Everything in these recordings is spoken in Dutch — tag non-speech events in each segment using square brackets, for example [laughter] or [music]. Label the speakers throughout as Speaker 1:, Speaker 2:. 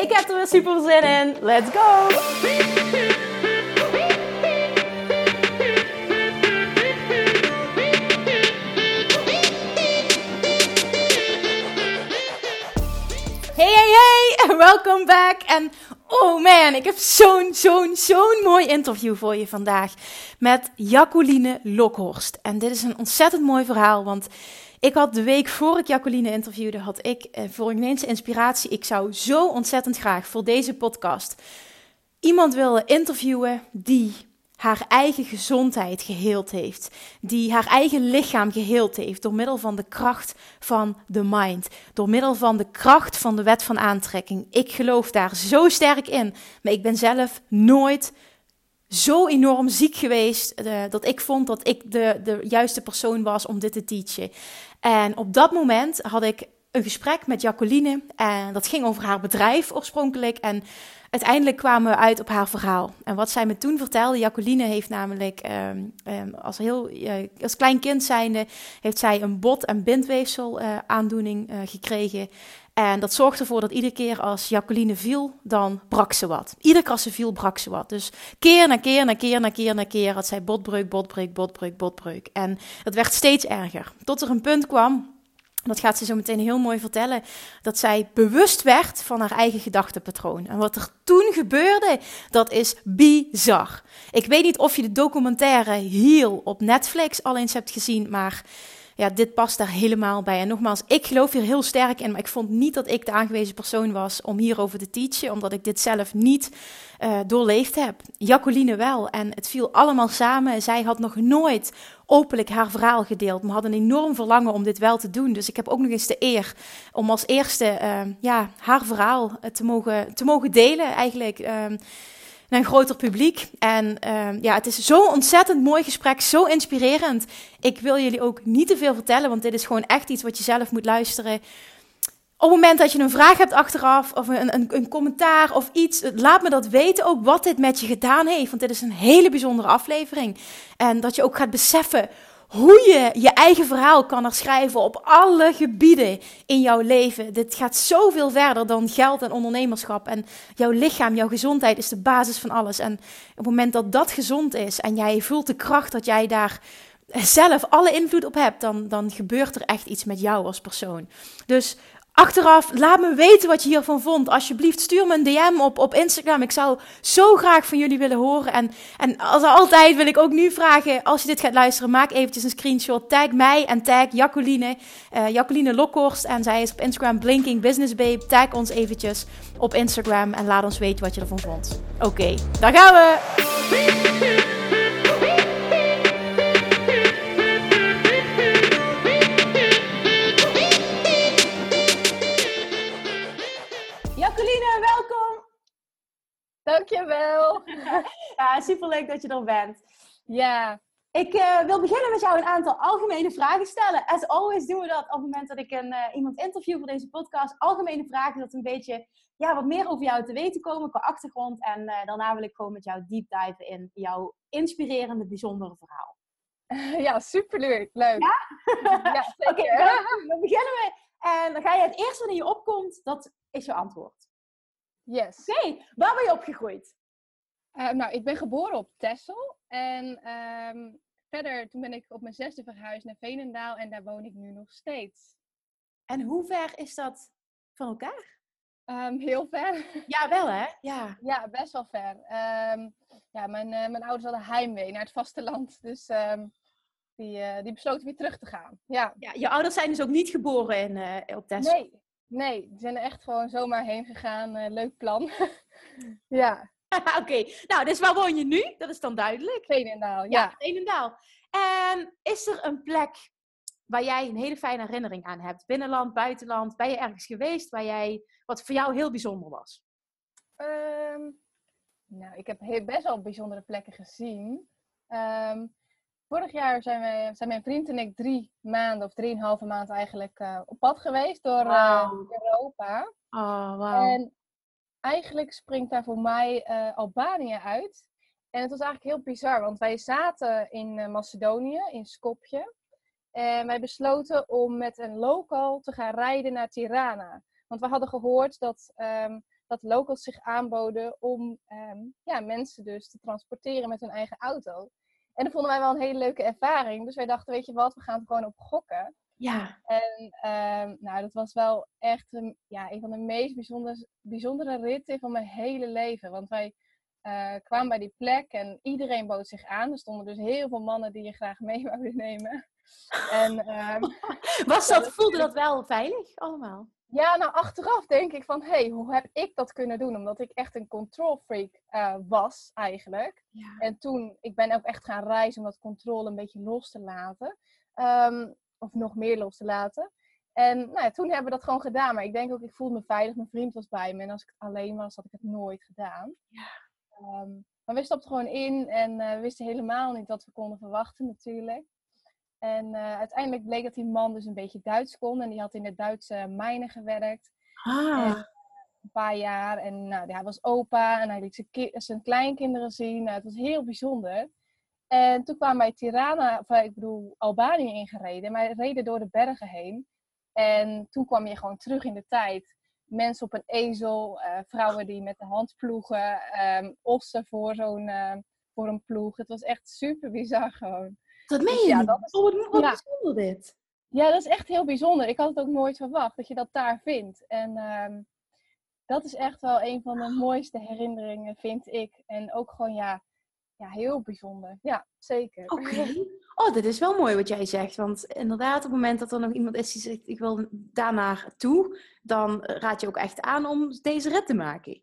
Speaker 1: Ik heb er weer super zin in. Let's go! Hey, hey, hey! [laughs] Welkom back! En oh man, ik heb zo'n, zo'n, zo'n mooi interview voor je vandaag met Jacqueline Lokhorst. En dit is een ontzettend mooi verhaal, want ik had de week voor ik Jacqueline interviewde, had ik eh, voor ineens inspiratie. Ik zou zo ontzettend graag voor deze podcast iemand willen interviewen die haar eigen gezondheid geheeld heeft. Die haar eigen lichaam geheeld heeft door middel van de kracht van de mind. Door middel van de kracht van de wet van aantrekking. Ik geloof daar zo sterk in. Maar ik ben zelf nooit zo enorm ziek geweest uh, dat ik vond dat ik de, de juiste persoon was om dit te teachen. En op dat moment had ik een gesprek met Jacqueline en dat ging over haar bedrijf oorspronkelijk. En uiteindelijk kwamen we uit op haar verhaal. En wat zij me toen vertelde, Jacqueline heeft namelijk um, um, als, heel, uh, als klein kind zijnde, heeft zij een bot- en bindweefsel uh, aandoening uh, gekregen. En dat zorgde ervoor dat iedere keer als Jacqueline viel, dan brak ze wat. Iedere keer als ze viel, brak ze wat. Dus keer na keer na keer na keer na keer had zij botbreuk, botbreuk, botbreuk, botbreuk. En dat werd steeds erger. Tot er een punt kwam dat gaat ze zo meteen heel mooi vertellen. Dat zij bewust werd van haar eigen gedachtenpatroon. En wat er toen gebeurde, dat is bizar. Ik weet niet of je de documentaire Heal op Netflix al eens hebt gezien, maar ja, dit past daar helemaal bij. En nogmaals, ik geloof hier heel sterk in, maar ik vond niet dat ik de aangewezen persoon was om hierover te teachen, omdat ik dit zelf niet uh, doorleefd heb. Jacqueline wel. En het viel allemaal samen. Zij had nog nooit openlijk haar verhaal gedeeld, maar had een enorm verlangen om dit wel te doen. Dus ik heb ook nog eens de eer om als eerste uh, ja, haar verhaal te mogen, te mogen delen, eigenlijk. Uh, naar een groter publiek. En uh, ja, het is zo'n ontzettend mooi gesprek, zo inspirerend. Ik wil jullie ook niet te veel vertellen, want dit is gewoon echt iets wat je zelf moet luisteren. Op het moment dat je een vraag hebt achteraf, of een, een, een, commentaar of iets, laat me dat weten ook wat dit met je gedaan heeft. Want dit is een hele bijzondere aflevering. En dat je ook gaat beseffen hoe je je eigen verhaal kan herschrijven op alle gebieden in jouw leven. Dit gaat zoveel verder dan geld en ondernemerschap. En jouw lichaam, jouw gezondheid is de basis van alles. En op het moment dat dat gezond is en jij voelt de kracht dat jij daar zelf alle invloed op hebt, dan, dan gebeurt er echt iets met jou als persoon. Dus Achteraf, laat me weten wat je hiervan vond. Alsjeblieft, stuur me een DM op, op Instagram. Ik zou zo graag van jullie willen horen. En, en als altijd wil ik ook nu vragen, als je dit gaat luisteren, maak eventjes een screenshot. Tag mij en tag Jacqueline, uh, Jacqueline Lokhorst. En zij is op Instagram Blinking Business Babe. Tag ons eventjes op Instagram en laat ons weten wat je ervan vond. Oké, daar gaan we!
Speaker 2: Dankjewel. [laughs]
Speaker 1: ja, superleuk dat je er bent.
Speaker 2: Ja.
Speaker 1: Ik uh, wil beginnen met jou een aantal algemene vragen stellen. As always doen we dat op het moment dat ik een, uh, iemand interview voor deze podcast. Algemene vragen, dat een beetje ja, wat meer over jou te weten komen qua achtergrond. En uh, daarna wil ik gewoon met jou deep dive in jouw inspirerende, bijzondere verhaal. [laughs]
Speaker 2: Ja, superleuk. Leuk.
Speaker 1: Ja? [laughs] ja Oké, okay, dan, dan beginnen we. En dan ga je het eerste wat in je opkomt, dat is je antwoord.
Speaker 2: Yes.
Speaker 1: Oké, okay. waar ben je opgegroeid?
Speaker 2: Uh, nou, ik ben geboren op Texel. En um, verder, toen ben ik op mijn zesde verhuisd naar Veenendaal. En daar woon ik nu nog steeds.
Speaker 1: En hoe ver is dat van elkaar?
Speaker 2: Um, heel ver.
Speaker 1: Ja, wel hè? Ja,
Speaker 2: ja best wel ver. Um, ja, mijn, uh, mijn ouders hadden heimwee naar het vasteland. Dus die, uh, die besloten weer terug te gaan. Ja.
Speaker 1: ja, je ouders zijn dus ook niet geboren in, uh, op Texel?
Speaker 2: Nee, Nee, die zijn er echt gewoon zomaar heen gegaan. Uh, leuk plan. [laughs] ja. [laughs]
Speaker 1: Oké, nou, dus waar woon je nu? Dat is dan duidelijk.
Speaker 2: Veenendaal, ja.
Speaker 1: Ja, Veenendaal. En is er een plek waar jij een hele fijne herinnering aan hebt? Binnenland, buitenland? Ben je ergens geweest waar jij, wat voor jou heel bijzonder was?
Speaker 2: Ehm, nou, ik heb heel, best wel bijzondere plekken gezien. Ehm, vorig jaar zijn, we, zijn mijn vriend en ik drie maanden of drieënhalve maand eigenlijk eh, op pad geweest door uh, Europa.
Speaker 1: Oh, wow.
Speaker 2: En eigenlijk springt daar voor mij uh, Albanië uit. En het was eigenlijk heel bizar, want wij zaten in Macedonië, in Skopje. En wij besloten om met een local te gaan rijden naar Tirana. Want we hadden gehoord dat, um, dat locals zich aanboden om um, ja, mensen dus te transporteren met hun eigen auto. En dat vonden wij wel een hele leuke ervaring. Dus wij dachten, weet je wat, we gaan het gewoon op gokken.
Speaker 1: Ja.
Speaker 2: En um, nou, dat was wel echt een, ja, een van de meest bijzondere, bijzondere ritten van mijn hele leven. Want wij uh, kwamen bij die plek en iedereen bood zich aan. Er stonden dus heel veel mannen die je graag mee wouden nemen. En, um, [laughs]
Speaker 1: Was dat, voelde dat wel veilig allemaal?
Speaker 2: Ja, nou achteraf denk ik van, hé, hey, hoe heb ik dat kunnen doen? Omdat ik echt een control freak uh, was eigenlijk.
Speaker 1: Ja.
Speaker 2: En toen, ik ben ook echt gaan reizen om dat controle een beetje los te laten. Um, of nog meer los te laten. En nou ja, toen hebben we dat gewoon gedaan. Maar ik denk ook, ik voelde me veilig. Mijn vriend was bij me. En als ik alleen was, had ik het nooit gedaan.
Speaker 1: Ja.
Speaker 2: Um, maar we stapten gewoon in en uh, we wisten helemaal niet wat we konden verwachten natuurlijk. En uh, uiteindelijk bleek dat die man dus een beetje Duits kon. En die had in de Duitse mijnen gewerkt.
Speaker 1: Ah.
Speaker 2: En, een paar jaar. En nou, hij was opa en hij liet zijn, zijn kleinkinderen zien. Nou, het was heel bijzonder. En toen kwamen wij Tirana, of ik bedoel Albanië ingereden. Maar reden door de bergen heen. En toen kwam je gewoon terug in de tijd. Mensen op een ezel, uh, vrouwen die met de hand ploegen, um, ossen voor zo'n uh, voor een ploeg. Het was echt super bizar gewoon.
Speaker 1: Dat meen je
Speaker 2: ja, dat is,
Speaker 1: oh, wat, wat
Speaker 2: ja.
Speaker 1: bijzonder dit.
Speaker 2: Ja, dat is echt heel bijzonder. Ik had het ook nooit verwacht dat je dat daar vindt. En um, dat is echt wel een van de mooiste herinneringen, vind ik. En ook gewoon, ja, ja heel bijzonder. Ja, zeker.
Speaker 1: Oké. Okay. [laughs] Oh, dit is wel mooi wat jij zegt. Want inderdaad, op het moment dat er nog iemand is die zegt, ik wil daarnaar toe, dan raad je ook echt aan om deze rit te maken.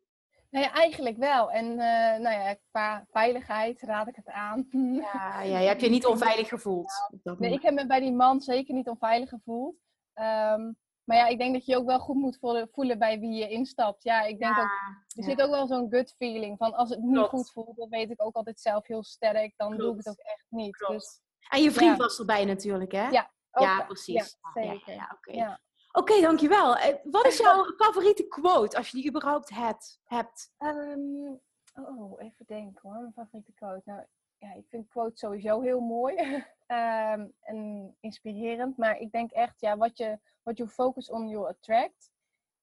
Speaker 2: Nou ja, eigenlijk wel. En uh, nou ja, qua veiligheid raad ik het aan.
Speaker 1: Ja, ja je hebt je niet [laughs] onveilig gevoeld.
Speaker 2: Nee, ik heb me bij die man zeker niet onveilig gevoeld. Um, maar ja, ik denk dat je ook wel goed moet voelen bij wie je instapt. Ja, ik denk
Speaker 1: ja,
Speaker 2: ook, er zit ook wel zo'n gut feeling van als het niet Klopt. goed voelt, dan weet ik ook altijd zelf heel sterk. Dan Klopt. doe ik het ook echt niet. Dus,
Speaker 1: en je vriend ja. was erbij natuurlijk, hè?
Speaker 2: Ja,
Speaker 1: ja precies.
Speaker 2: Ja, zeker.
Speaker 1: Ja, Oké, okay. dankjewel. Wat is jouw favoriete quote, als je die überhaupt hebt? hebt?
Speaker 2: Um, oh, even denken hoor. Mijn favoriete quote. Nou, ja, ik vind quotes sowieso heel mooi um, [laughs] en inspirerend. Maar ik denk echt, ja, wat je, what you focus on, you attract.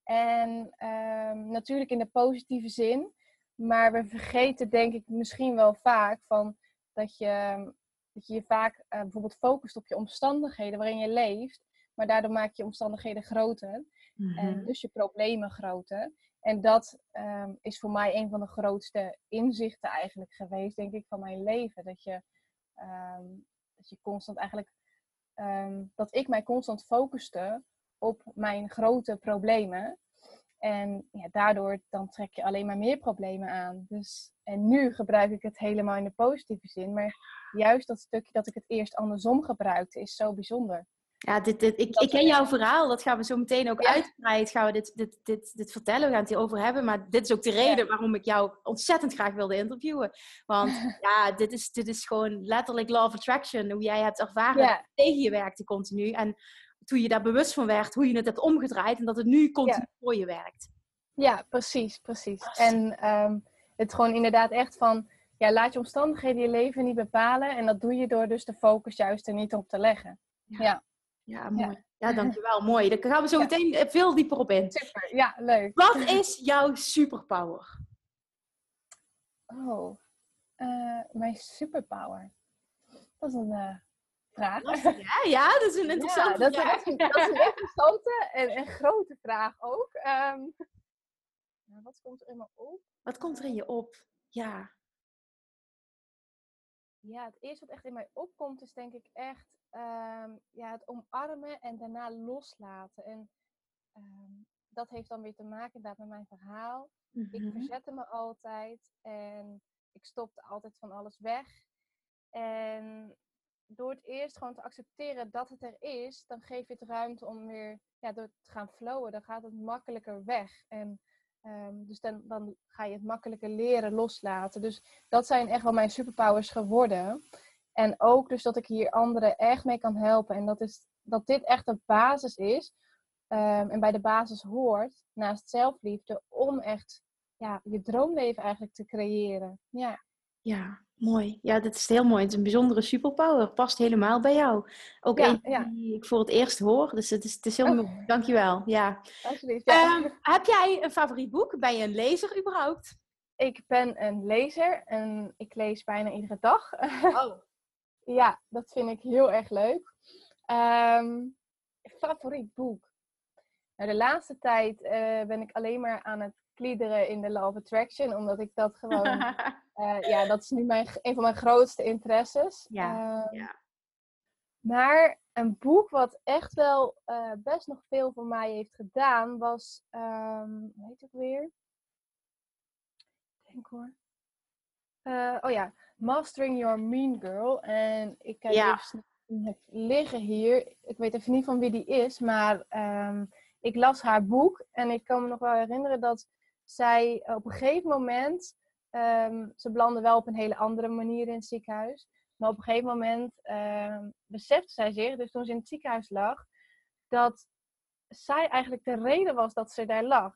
Speaker 2: En um, natuurlijk in de positieve zin. Maar we vergeten denk ik misschien wel vaak van dat je dat je, je vaak uh, bijvoorbeeld focust op je omstandigheden waarin je leeft. Maar daardoor maak je omstandigheden groter.
Speaker 1: Mhm.
Speaker 2: En dus je problemen groter. En dat um, is voor mij een van de grootste inzichten eigenlijk geweest, denk ik, van mijn leven. Dat je, um, dat je constant eigenlijk, um, dat ik mij constant focuste op mijn grote problemen. En ja, daardoor dan trek je alleen maar meer problemen aan. Dus, en nu gebruik ik het helemaal in de positieve zin. Maar juist dat stukje dat ik het eerst andersom gebruikte, is zo bijzonder.
Speaker 1: Ja, dit, dit, ik, ik ken jouw verhaal. Dat gaan we zo meteen ook ja. gaan we dit, dit, dit, dit vertellen. We gaan het hierover hebben. Maar dit is ook de reden ja. waarom ik jou ontzettend graag wilde interviewen. Want [laughs] ja, dit is, dit is gewoon letterlijk law of attraction. Hoe jij hebt ervaren ja. tegen je werkte continu. En toen je daar bewust van werd, hoe je het hebt omgedraaid. En dat het nu continu voor je werkt.
Speaker 2: Ja, precies, precies. En um, het gewoon inderdaad echt van... Ja, laat je omstandigheden je leven niet bepalen. En dat doe je door dus de focus juist er niet op te leggen. ja.
Speaker 1: Ja, mooi. Ja, ja [laughs] dankjewel. Mooi. Daar gaan we zo meteen ja. veel dieper op in.
Speaker 2: Super, ja, leuk.
Speaker 1: Wat [laughs] is jouw superpower?
Speaker 2: Oh, uh, mijn superpower. Dat is een uh, vraag.
Speaker 1: Ja, [laughs] ja, dat is een interessante
Speaker 2: ja, dat
Speaker 1: vraag.
Speaker 2: Is een, dat is een interessante en, en grote vraag ook. Um, nou, wat komt er in me op?
Speaker 1: Wat komt er in je op? Ja.
Speaker 2: Ja, het eerste wat echt in mij opkomt is denk ik echt um, ja, het omarmen en daarna loslaten. En um, dat heeft dan weer te maken met mijn verhaal.
Speaker 1: Mm -hmm.
Speaker 2: Ik verzette me altijd en ik stopte altijd van alles weg. En door het eerst gewoon te accepteren dat het er is, dan geef je het ruimte om weer ja, door te gaan flowen. Dan gaat het makkelijker weg. En Ehm, dus dan, dan ga je het makkelijker leren loslaten. Dus dat zijn echt wel mijn superpowers geworden. En ook dus dat ik hier anderen echt mee kan helpen. En dat, is, dat dit echt de basis is. Ehm, en bij de basis hoort, naast zelfliefde, om echt ja, je droomleven eigenlijk te creëren. Ja.
Speaker 1: Ja, mooi. Ja, dat is heel mooi. Het is een bijzondere superpower. Past helemaal bij jou. Ook ja, een die ik voor het eerst hoor. Dus het is, het is heel oh. mooi. Dankjewel. Ja.
Speaker 2: Alsjeblieft. Ja.
Speaker 1: Um, heb jij een favoriet boek? Ben je een lezer überhaupt?
Speaker 2: Ik ben een lezer en ik lees bijna iedere dag. [laughs]
Speaker 1: Oh.
Speaker 2: Ja, dat vind ik heel erg leuk. Um, favoriet boek? Nou, de laatste tijd uh, ben ik alleen maar aan het kliederen in de Law of Attraction, omdat ik dat gewoon, uh, [laughs] ja, dat is nu mijn, een van mijn grootste interesses.
Speaker 1: Ja, ja.
Speaker 2: Maar een boek wat echt wel uh, best nog veel voor mij heeft gedaan, was, um, hoe heet het weer? Denk hoor. Oh ja, Mastering Your Mean Girl. En ik heb ja. het liggen hier. Ik weet even niet van wie die is, maar um, ik las haar boek en ik kan me nog wel herinneren dat zij op een gegeven moment, um, ze belandde wel op een hele andere manier in het ziekenhuis, maar op een gegeven moment um, besefte zij zich, dus toen ze in het ziekenhuis lag, dat zij eigenlijk de reden was dat ze daar lag.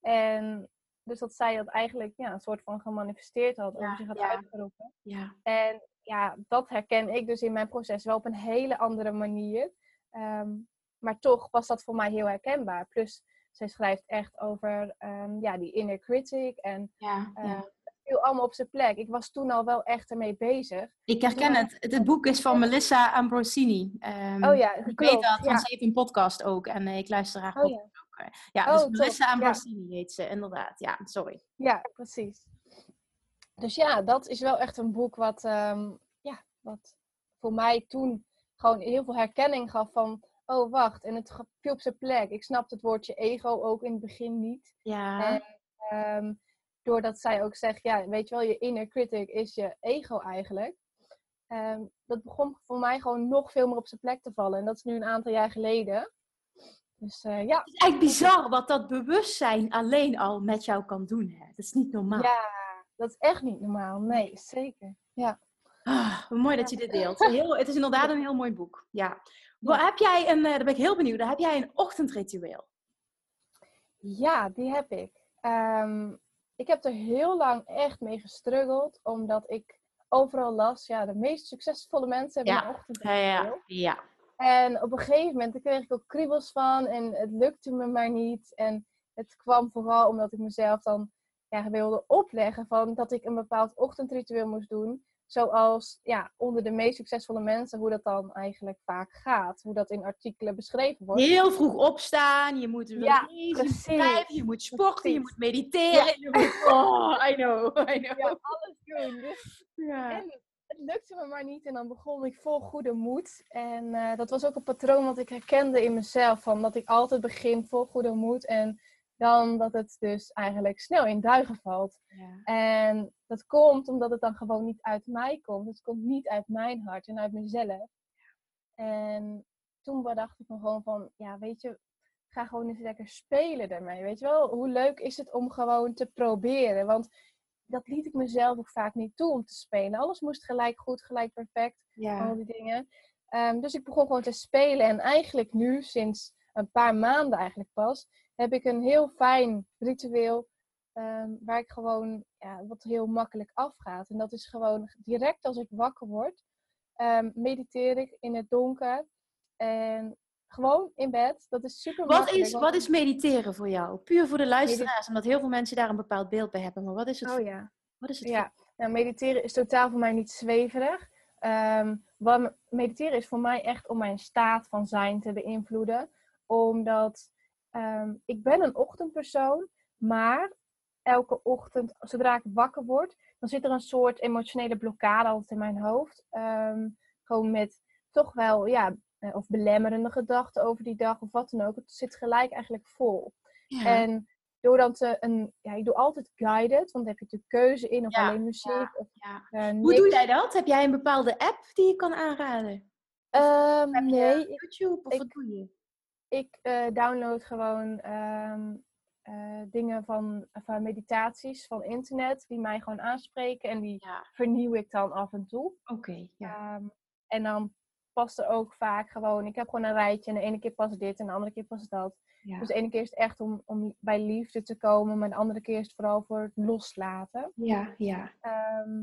Speaker 2: En dus dat zij dat eigenlijk ja, een soort van gemanifesteerd had, over zich had ja. uitgeroepen.
Speaker 1: Ja.
Speaker 2: En ja, dat herken ik dus in mijn proces wel op een hele andere manier. Um, maar toch was dat voor mij heel herkenbaar. Plus, zij schrijft echt over um, ja, die inner critic. En
Speaker 1: ja, uh,
Speaker 2: het viel allemaal op zijn plek. Ik was toen al wel echt ermee bezig.
Speaker 1: Ik herken het. Het, het boek is van Melissa Ambrosini. Um,
Speaker 2: oh ja,
Speaker 1: Ik weet dat, want ze heeft een podcast ook. En uh, ik luister haar oh, ja. Ja, dus oh, Melissa Ambrosini heet ze, inderdaad. Ja, sorry.
Speaker 2: Ja, precies. Dus ja, dat is wel echt een boek wat, um, ja, wat voor mij toen gewoon heel veel herkenning gaf van oh wacht, en het viel op zijn plek. Ik snapte het woordje ego ook in het begin niet.
Speaker 1: Ja.
Speaker 2: En um, doordat zij ook zegt, ja, weet je wel, je inner critic is je ego eigenlijk. Um, dat begon voor mij gewoon nog veel meer op zijn plek te vallen. En dat is nu een aantal jaar geleden. Dus uh, ja.
Speaker 1: Het is eigenlijk bizar wat dat bewustzijn alleen al met jou kan doen. Hè? Dat is niet normaal.
Speaker 2: Ja, dat is echt niet normaal. Nee, zeker. Ja.
Speaker 1: Ah, mooi dat je dit deelt. Heel, het is inderdaad een heel mooi boek. Ja. Wat, heb jij een, uh, daar ben ik heel benieuwd, heb jij een ochtendritueel?
Speaker 2: Ja, die heb ik. Um, ik heb er heel lang echt mee gestruggeld, omdat ik overal las, ja, de meest succesvolle mensen hebben
Speaker 1: ja.
Speaker 2: een ochtendritueel.
Speaker 1: Ja, ja,
Speaker 2: En op een gegeven moment kreeg ik ook kriebels van en het lukte me maar niet. En het kwam vooral omdat ik mezelf dan ja, wilde opleggen van dat ik een bepaald ochtendritueel moest doen. Zoals ja, onder de meest succesvolle mensen, hoe dat dan eigenlijk vaak gaat. Hoe dat in artikelen beschreven wordt.
Speaker 1: Heel vroeg opstaan, je moet
Speaker 2: ja,
Speaker 1: lezen, je moet sporten, je moet mediteren. Ja. Je [laughs] moet, oh, I know, I know.
Speaker 2: Ja, alles doen. Dus. En het lukte me maar niet en dan begon ik vol goede moed. En uh, dat was ook een patroon wat ik herkende in mezelf. Van dat ik altijd begin vol goede moed en dan dat het dus eigenlijk snel in duigen valt.
Speaker 1: Ja.
Speaker 2: En dat komt omdat het dan gewoon niet uit mij komt. Het komt niet uit mijn hart en uit mezelf. En toen dacht ik me gewoon van, ja, weet je, ga gewoon eens lekker spelen daarmee. Weet je wel, hoe leuk is het om gewoon te proberen? Want dat liet ik mezelf ook vaak niet toe om te spelen. Alles moest gelijk goed, gelijk perfect.
Speaker 1: Ja.
Speaker 2: Al die dingen. Um, dus ik begon gewoon te spelen. En eigenlijk nu, sinds een paar maanden eigenlijk pas, heb ik een heel fijn ritueel um, waar ik gewoon ja, wat heel makkelijk afgaat. En dat is gewoon direct als ik wakker word, um, mediteer ik in het donker en gewoon in bed. Dat is super
Speaker 1: wat is, wat is mediteren voor jou? Puur voor de luisteraars, omdat heel veel mensen daar een bepaald beeld bij hebben. Maar wat is het?
Speaker 2: Oh ja.
Speaker 1: Wat is het?
Speaker 2: Ja, nou, mediteren is totaal voor mij niet zweverig. Um, wat mediteren is voor mij echt om mijn staat van zijn te beïnvloeden. Omdat um, ik ben een ochtendpersoon, maar elke ochtend, zodra ik wakker word, dan zit er een soort emotionele blokkade altijd in mijn hoofd. Um, gewoon met toch wel, ja, eh, of belemmerende gedachten over die dag of wat dan ook. Het zit gelijk eigenlijk vol.
Speaker 1: Ja.
Speaker 2: En door dan te, een, ja, ik doe altijd guided, want dan heb je de keuze in of
Speaker 1: ja,
Speaker 2: alleen muziek.
Speaker 1: Ja,
Speaker 2: of,
Speaker 1: uh, Hoe doe jij dat? Heb jij een bepaalde app die je kan aanraden?
Speaker 2: Um, nee.
Speaker 1: YouTube of
Speaker 2: ik,
Speaker 1: wat doe je?
Speaker 2: Ik uh, download gewoon um, eh, dingen van, van meditaties van internet die mij gewoon aanspreken en die
Speaker 1: Ja.
Speaker 2: vernieuw ik dan af en toe.
Speaker 1: Oké, ja.
Speaker 2: Ehm, en dan past er ook vaak gewoon, ik heb gewoon een rijtje en de ene keer past dit en de andere keer past dat.
Speaker 1: ja.
Speaker 2: Dus de ene keer is het echt om, om bij liefde te komen, maar de andere keer is het vooral voor het loslaten.
Speaker 1: ja, ja.
Speaker 2: Ehm,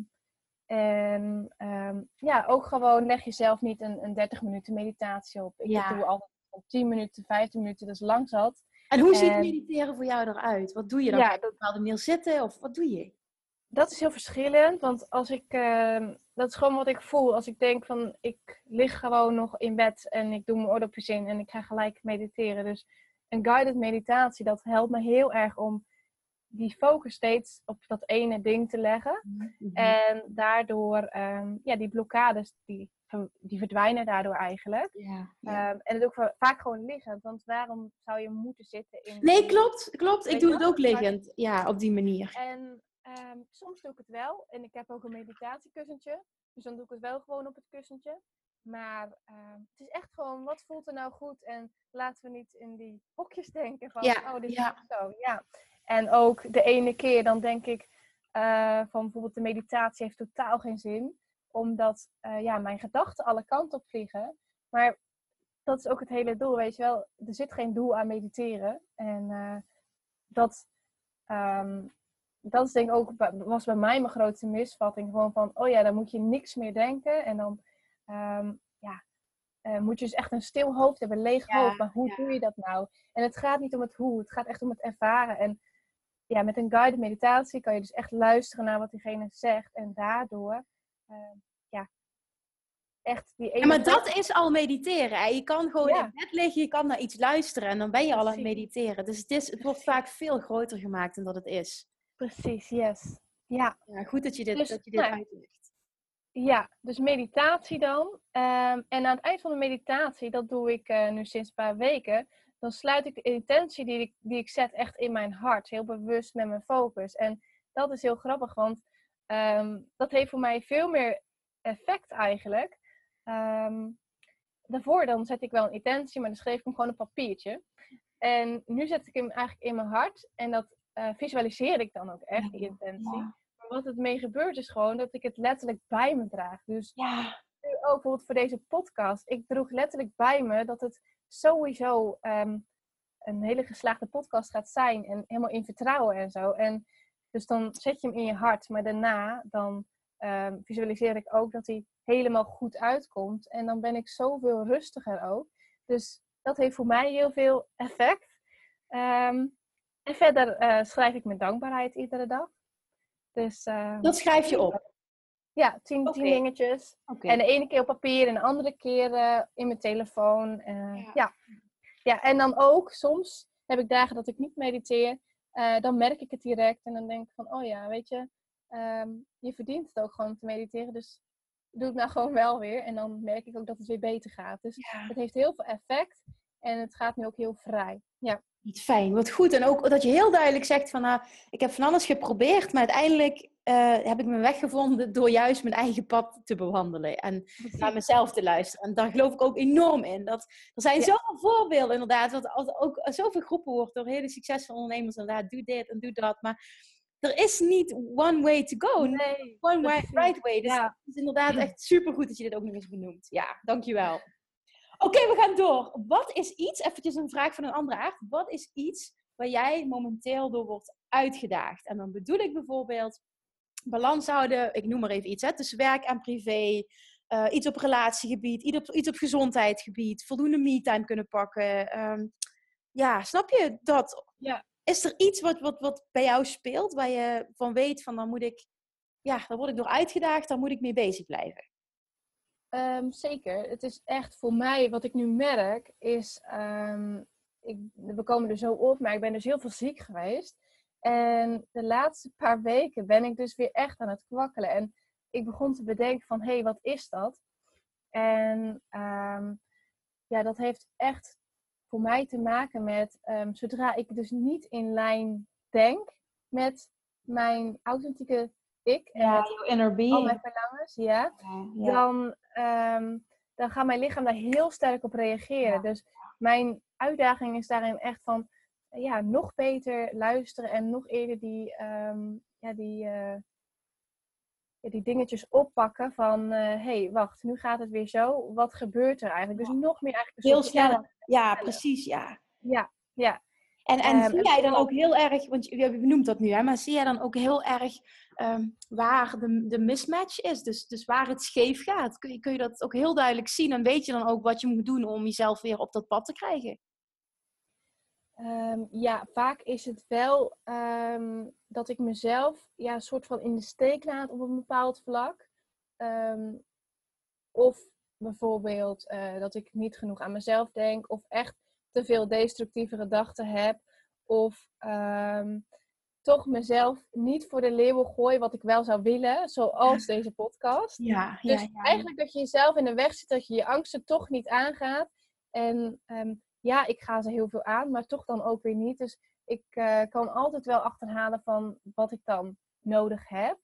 Speaker 2: en ehm, ja, ook gewoon leg jezelf niet een, een 30 minuten meditatie op. Ik
Speaker 1: Ja.
Speaker 2: doe altijd op 10 minuten, 15 minuten, dat is lang zat.
Speaker 1: En hoe ziet
Speaker 2: En-
Speaker 1: mediteren voor jou eruit? Wat doe je dan?
Speaker 2: Ja,
Speaker 1: je op een bepaalde manier zitten of wat doe je?
Speaker 2: Dat is heel verschillend, want als ik, ehm, dat is gewoon wat ik voel. Als ik denk van, ik lig gewoon nog in bed en ik doe mijn oordopjes in en ik ga gelijk mediteren. Dus een guided meditatie, dat helpt me heel erg om die focus steeds op dat ene ding te leggen.
Speaker 1: Mhm.
Speaker 2: En daardoor, ehm, ja, die blokkades, die, die verdwijnen daardoor eigenlijk.
Speaker 1: ja, ja.
Speaker 2: Ehm, en het ook va- vaak gewoon liggend, want waarom zou je moeten zitten in...
Speaker 1: Nee, klopt, klopt. Ik doe het ook liggend. Ja, op die manier.
Speaker 2: En ehm, soms doe ik het wel. En ik heb ook een meditatiekussentje. Dus dan doe ik het wel gewoon op het kussentje. Maar ehm, het is echt gewoon, wat voelt er nou goed? En laten we niet in die hokjes denken van,
Speaker 1: Ja,
Speaker 2: oh, dit
Speaker 1: ja.
Speaker 2: is zo. Ja. En ook de ene keer, dan denk ik eh, van bijvoorbeeld de meditatie heeft totaal geen zin. Omdat eh, ja, mijn gedachten alle kanten op vliegen. Maar dat is ook het hele doel, weet je wel. Er zit geen doel aan mediteren. En eh, dat, ehm, dat is denk ik ook, was bij mij mijn grootste misvatting. Gewoon van, oh ja, dan moet je niks meer denken. En dan ehm, ja, eh, moet je dus echt een stil hoofd hebben, een leeg
Speaker 1: Ja,
Speaker 2: hoofd. Maar hoe
Speaker 1: ja.
Speaker 2: doe je dat nou? En het gaat niet om het hoe, het gaat echt om het ervaren. En ja, met een guided meditatie kan je dus echt luisteren naar wat diegene zegt. En daardoor, ehm, ja, echt die ene...
Speaker 1: Ja, maar dat is al mediteren. Hè? Je kan gewoon
Speaker 2: Ja.
Speaker 1: in bed liggen, je kan naar iets luisteren en dan ben je al aan het mediteren. Dus het, is, het wordt vaak veel groter gemaakt dan dat het is.
Speaker 2: Precies, yes. Ja,
Speaker 1: Ja, goed dat je dit,
Speaker 2: Dus,
Speaker 1: dat je dit
Speaker 2: nou,
Speaker 1: uitlegt.
Speaker 2: Ja, dus meditatie dan. Ehm, en aan het eind van de meditatie, dat doe ik eh, nu sinds een paar weken, dan sluit ik de intentie die ik, die ik zet echt in mijn hart, heel bewust met mijn focus. En dat is heel grappig, want ehm, dat heeft voor mij veel meer effect eigenlijk. Ehm, daarvoor dan zet ik wel een intentie, maar dan schreef ik hem gewoon op papiertje. En nu zet ik hem eigenlijk in mijn hart en dat eh, visualiseer ik dan ook echt, die intentie.
Speaker 1: Ja.
Speaker 2: Maar wat het mee gebeurt is gewoon dat ik het letterlijk bij me draag. Dus
Speaker 1: ja.
Speaker 2: nu ook bijvoorbeeld voor deze podcast. Ik droeg letterlijk bij me dat het sowieso ehm, een hele geslaagde podcast gaat zijn. En helemaal in vertrouwen en zo. En dus dan zet je hem in je hart. Maar daarna dan ehm, visualiseer ik ook dat hij helemaal goed uitkomt. En dan ben ik zoveel rustiger ook. Dus dat heeft voor mij heel veel effect. Ehm, en verder eh, schrijf ik mijn dankbaarheid iedere dag. Dus ehm,
Speaker 1: Dat schrijf je op.
Speaker 2: ja, tien,
Speaker 1: Oké.
Speaker 2: tien dingetjes.
Speaker 1: Oké.
Speaker 2: En de ene keer op papier en de andere keer eh, in mijn telefoon. Eh,
Speaker 1: Ja.
Speaker 2: ja. Ja. en dan ook soms heb ik dagen dat ik niet mediteer. Dan merk ik het direct en dan denk ik van, oh ja, weet je, ehm, je verdient het ook gewoon te mediteren. Dus doe het nou [laughs] gewoon wel weer. En dan merk ik ook dat het weer beter gaat. Dus
Speaker 1: Ja.
Speaker 2: het heeft heel veel effect en het gaat nu ook heel vrij. Ja,
Speaker 1: Niet fijn, wat goed. En ook dat je heel duidelijk zegt van, nou, ik heb van alles geprobeerd, maar uiteindelijk eh, heb ik mijn weg gevonden door juist mijn eigen pad te bewandelen en naar mezelf te luisteren. En daar geloof ik ook enorm in. Dat, er zijn
Speaker 2: Ja.
Speaker 1: zoveel voorbeelden inderdaad, wat als ook zoveel groepen wordt door hele succesvolle ondernemers inderdaad, doe dit en doe dat, maar er is niet one way to go,
Speaker 2: Nee,
Speaker 1: one way, right way. Dus
Speaker 2: Ja.
Speaker 1: het is inderdaad [clears throat] echt supergoed dat je dit ook nog eens benoemt. Ja, dankjewel. Oké, we gaan door. Wat is iets, eventjes een vraag van een andere aard. Wat is iets waar jij momenteel door wordt uitgedaagd? En dan bedoel ik bijvoorbeeld balans houden, ik noem maar even iets, hè, tussen werk en privé. eh, iets op relatiegebied, iets op, iets op gezondheidsgebied, voldoende me-time kunnen pakken. Ehm, ja, snap je dat?
Speaker 2: Ja.
Speaker 1: Is er iets wat, wat, wat bij jou speelt, waar je van weet van dan moet ik, ja, daar word ik door uitgedaagd, daar moet ik mee bezig blijven?
Speaker 2: Ehm, zeker. Het is echt voor mij, wat ik nu merk, is. ehm, ik, we komen er zo op, maar ik ben dus heel veel ziek geweest. En de laatste paar weken ben ik dus weer echt aan het kwakkelen. En ik begon te bedenken van, hé, hey, wat is dat? En ehm, ja, dat heeft echt voor mij te maken met, zodra ik dus niet in lijn denk met mijn authentieke ik en met
Speaker 1: jouw inner
Speaker 2: al
Speaker 1: being.
Speaker 2: mijn verlangens, ja
Speaker 1: Ja.
Speaker 2: dan, ehm, dan gaat mijn lichaam daar heel sterk op reageren.
Speaker 1: Ja.
Speaker 2: Dus mijn uitdaging is daarin echt van ja, nog beter luisteren en nog eerder die, ehm, ja, die, eh, ja, die dingetjes oppakken van hé, hey, wacht, nu gaat het weer zo. Wat gebeurt er eigenlijk? Dus nog meer eigenlijk
Speaker 1: Heel snel. Ja, precies, ja.
Speaker 2: Ja, ja.
Speaker 1: En, en zie jij dan ook heel erg, want je benoemt dat nu, hè, maar zie jij dan ook heel erg ehm, waar de, de mismatch is? Dus, dus waar het scheef gaat? Kun je, kun je dat ook heel duidelijk zien en weet je dan ook wat je moet doen om jezelf weer op dat pad te krijgen?
Speaker 2: Ehm, ja, vaak is het wel ehm, dat ik mezelf ja, een soort van in de steek laat op een bepaald vlak. of bijvoorbeeld uh, dat ik niet genoeg aan mezelf denk, of echt te veel destructieve gedachten heb. Of um, toch mezelf niet voor de leeuwen gooi wat ik wel zou willen, zoals deze podcast.
Speaker 1: Ja,
Speaker 2: dus ja, eigenlijk dat je jezelf in de weg zit, dat je je angsten toch niet aangaat. En um, ja, ik ga ze heel veel aan, maar toch dan ook weer niet. Dus ik uh, kan altijd wel achterhalen van wat ik dan nodig heb.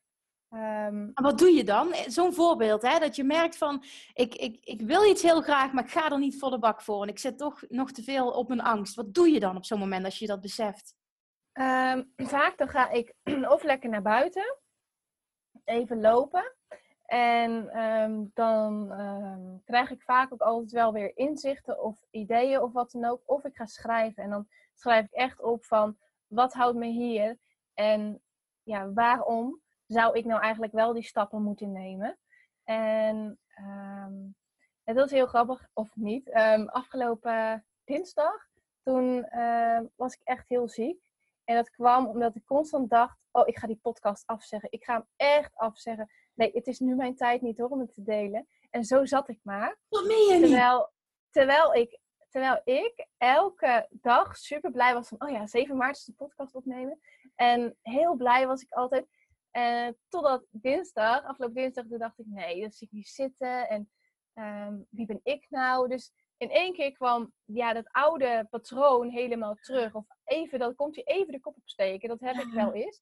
Speaker 1: Um, wat doe je dan? Zo'n voorbeeld, hè? dat je merkt van, ik, ik, ik wil iets heel graag, maar ik ga er niet voor de bak voor. En ik zit toch nog te veel op mijn angst. Wat doe je dan op zo'n moment als je dat beseft?
Speaker 2: Um, vaak dan ga ik [clears throat] of lekker naar buiten, even lopen. En um, dan krijg ik vaak ook altijd wel weer inzichten of ideeën of wat dan ook. Of ik ga schrijven en dan schrijf ik echt op van, wat houdt me hier? En ja, waarom? Zou ik nou eigenlijk wel die stappen moeten nemen? En um, het was heel grappig, of niet. Um, afgelopen dinsdag, toen uh, was ik echt heel ziek. En dat kwam omdat ik constant dacht, oh, ik ga die podcast afzeggen. Ik ga hem echt afzeggen. Nee, het is nu mijn tijd niet hoor, om het te delen. En zo zat ik maar.
Speaker 1: Wat meen je
Speaker 2: terwijl, terwijl ik Terwijl ik elke dag super blij was van, oh ja, 7 maart is de podcast opnemen. En heel blij was ik altijd. Uh, totdat dinsdag, afgelopen dinsdag, toen dacht ik, nee, dat zie ik niet zitten. En um, wie ben ik nou? Dus in één keer kwam ja, dat oude patroon helemaal terug. Of even, dan komt hij even de kop opsteken. Dat heb ik wel [laughs] eens.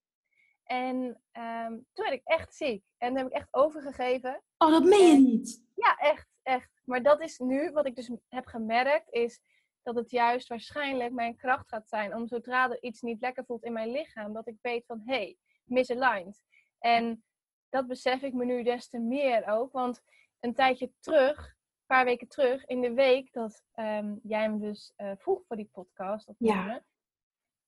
Speaker 2: En um, toen werd ik echt ziek. En toen heb ik echt overgegeven.
Speaker 1: Oh, dat meen je niet?
Speaker 2: Ja, echt, echt. Maar dat is nu, wat ik dus heb gemerkt, is dat het juist waarschijnlijk mijn kracht gaat zijn. Om zodra er iets niet lekker voelt in mijn lichaam, dat ik weet van, hé, hey, misaligned. En dat besef ik me nu des te meer ook. Want een tijdje terug, een paar weken terug, in de week dat um, jij me dus uh, vroeg voor die podcast opnemen. Ja.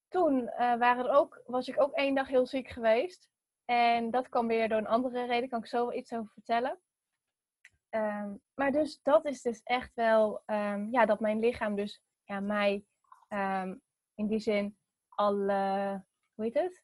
Speaker 2: Toen uh, waren er ook, was ik ook één dag heel ziek geweest. En dat kwam weer door een andere reden, kan ik zo wel iets over vertellen. Um, maar dus dat is dus echt wel, um, ja, dat mijn lichaam dus ja, mij in die zin al, uh, hoe heet het?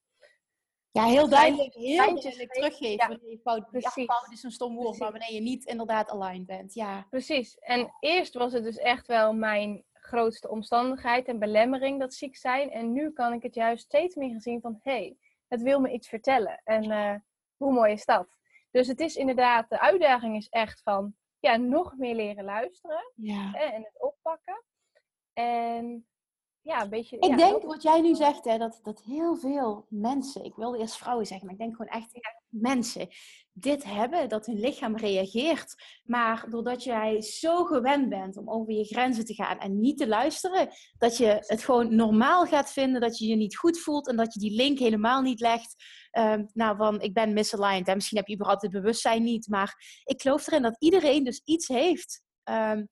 Speaker 1: Ja, heel duidelijk, heel duidelijk teruggeven ja, wanneer je fout, precies. Ja, fout is een stom woord, maar wanneer je niet inderdaad aligned bent. Ja.
Speaker 2: Precies. En eerst was het dus echt wel mijn grootste omstandigheid en belemmering, dat ziek zijn. En nu kan ik het juist steeds meer gezien van, hé, hey, het wil me iets vertellen. En uh, hoe mooi is dat? Dus het is inderdaad, de uitdaging is echt van, ja, nog meer leren luisteren
Speaker 1: ja.
Speaker 2: en het oppakken. En ja, een beetje.
Speaker 1: Ik denk wat jij nu zegt, hè, dat, dat heel veel mensen, ik wilde eerst vrouwen zeggen, maar ik denk gewoon echt mensen, dit hebben, dat hun lichaam reageert. Maar doordat jij zo gewend bent om over je grenzen te gaan en niet te luisteren, dat je het gewoon normaal gaat vinden, dat je je niet goed voelt en dat je die link helemaal niet legt. Um, nou, van ik ben misaligned. En misschien heb je überhaupt het bewustzijn niet, maar ik geloof erin dat iedereen dus iets heeft. Um,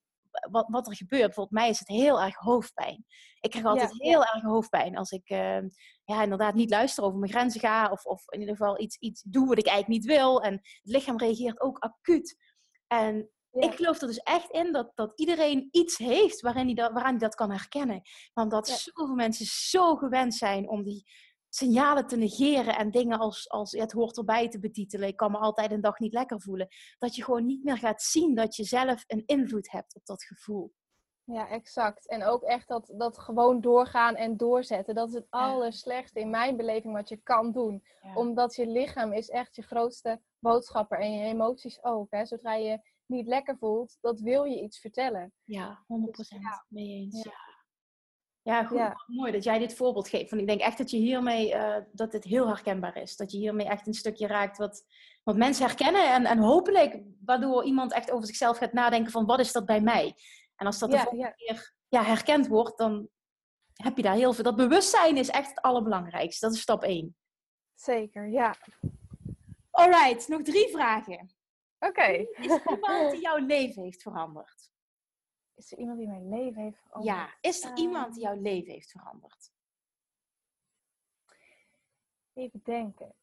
Speaker 1: wat, wat er gebeurt. Bijvoorbeeld, mij is het heel erg hoofdpijn. Ik krijg altijd heel erg hoofdpijn als ik uh, ja, inderdaad niet luister over mijn grenzen ga. Of, of in ieder geval iets, iets doe wat ik eigenlijk niet wil. En het lichaam reageert ook acuut. En ik geloof er dus echt in dat, dat iedereen iets heeft waarin die dat, waaraan hij dat kan herkennen. Want dat zoveel mensen zo gewend zijn om die signalen te negeren en dingen als, als het hoort erbij te betitelen. Ik kan me altijd een dag niet lekker voelen. Dat je gewoon niet meer gaat zien dat je zelf een invloed hebt op dat gevoel.
Speaker 2: Ja, exact. En ook echt dat, dat gewoon doorgaan en doorzetten. Dat is het allerslechtste in mijn beleving wat je kan doen. Omdat je lichaam is echt je grootste boodschapper. En je emoties ook. Hè. Zodra je niet lekker voelt, dat wil je iets vertellen.
Speaker 1: Ja, 100% dus, ja. mee eens. Ja. Ja, goed, mooi dat jij dit voorbeeld geeft. Want ik denk echt dat je hiermee, uh, dat het heel herkenbaar is. Dat je hiermee echt een stukje raakt wat, wat mensen herkennen. En, en hopelijk waardoor iemand echt over zichzelf gaat nadenken van wat is dat bij mij? En als dat de volgende keer ja, herkend wordt, dan heb je daar heel veel. Dat bewustzijn is echt het allerbelangrijkste. Dat is stap 1.
Speaker 2: Zeker, ja.
Speaker 1: Alright, nog drie vragen.
Speaker 2: Oké.
Speaker 1: Is er iemand die jouw leven heeft veranderd?
Speaker 2: Is er iemand die mijn leven heeft veranderd?
Speaker 1: Ja, is er
Speaker 2: Ehm.
Speaker 1: iemand die jouw leven heeft veranderd?
Speaker 2: Even denken.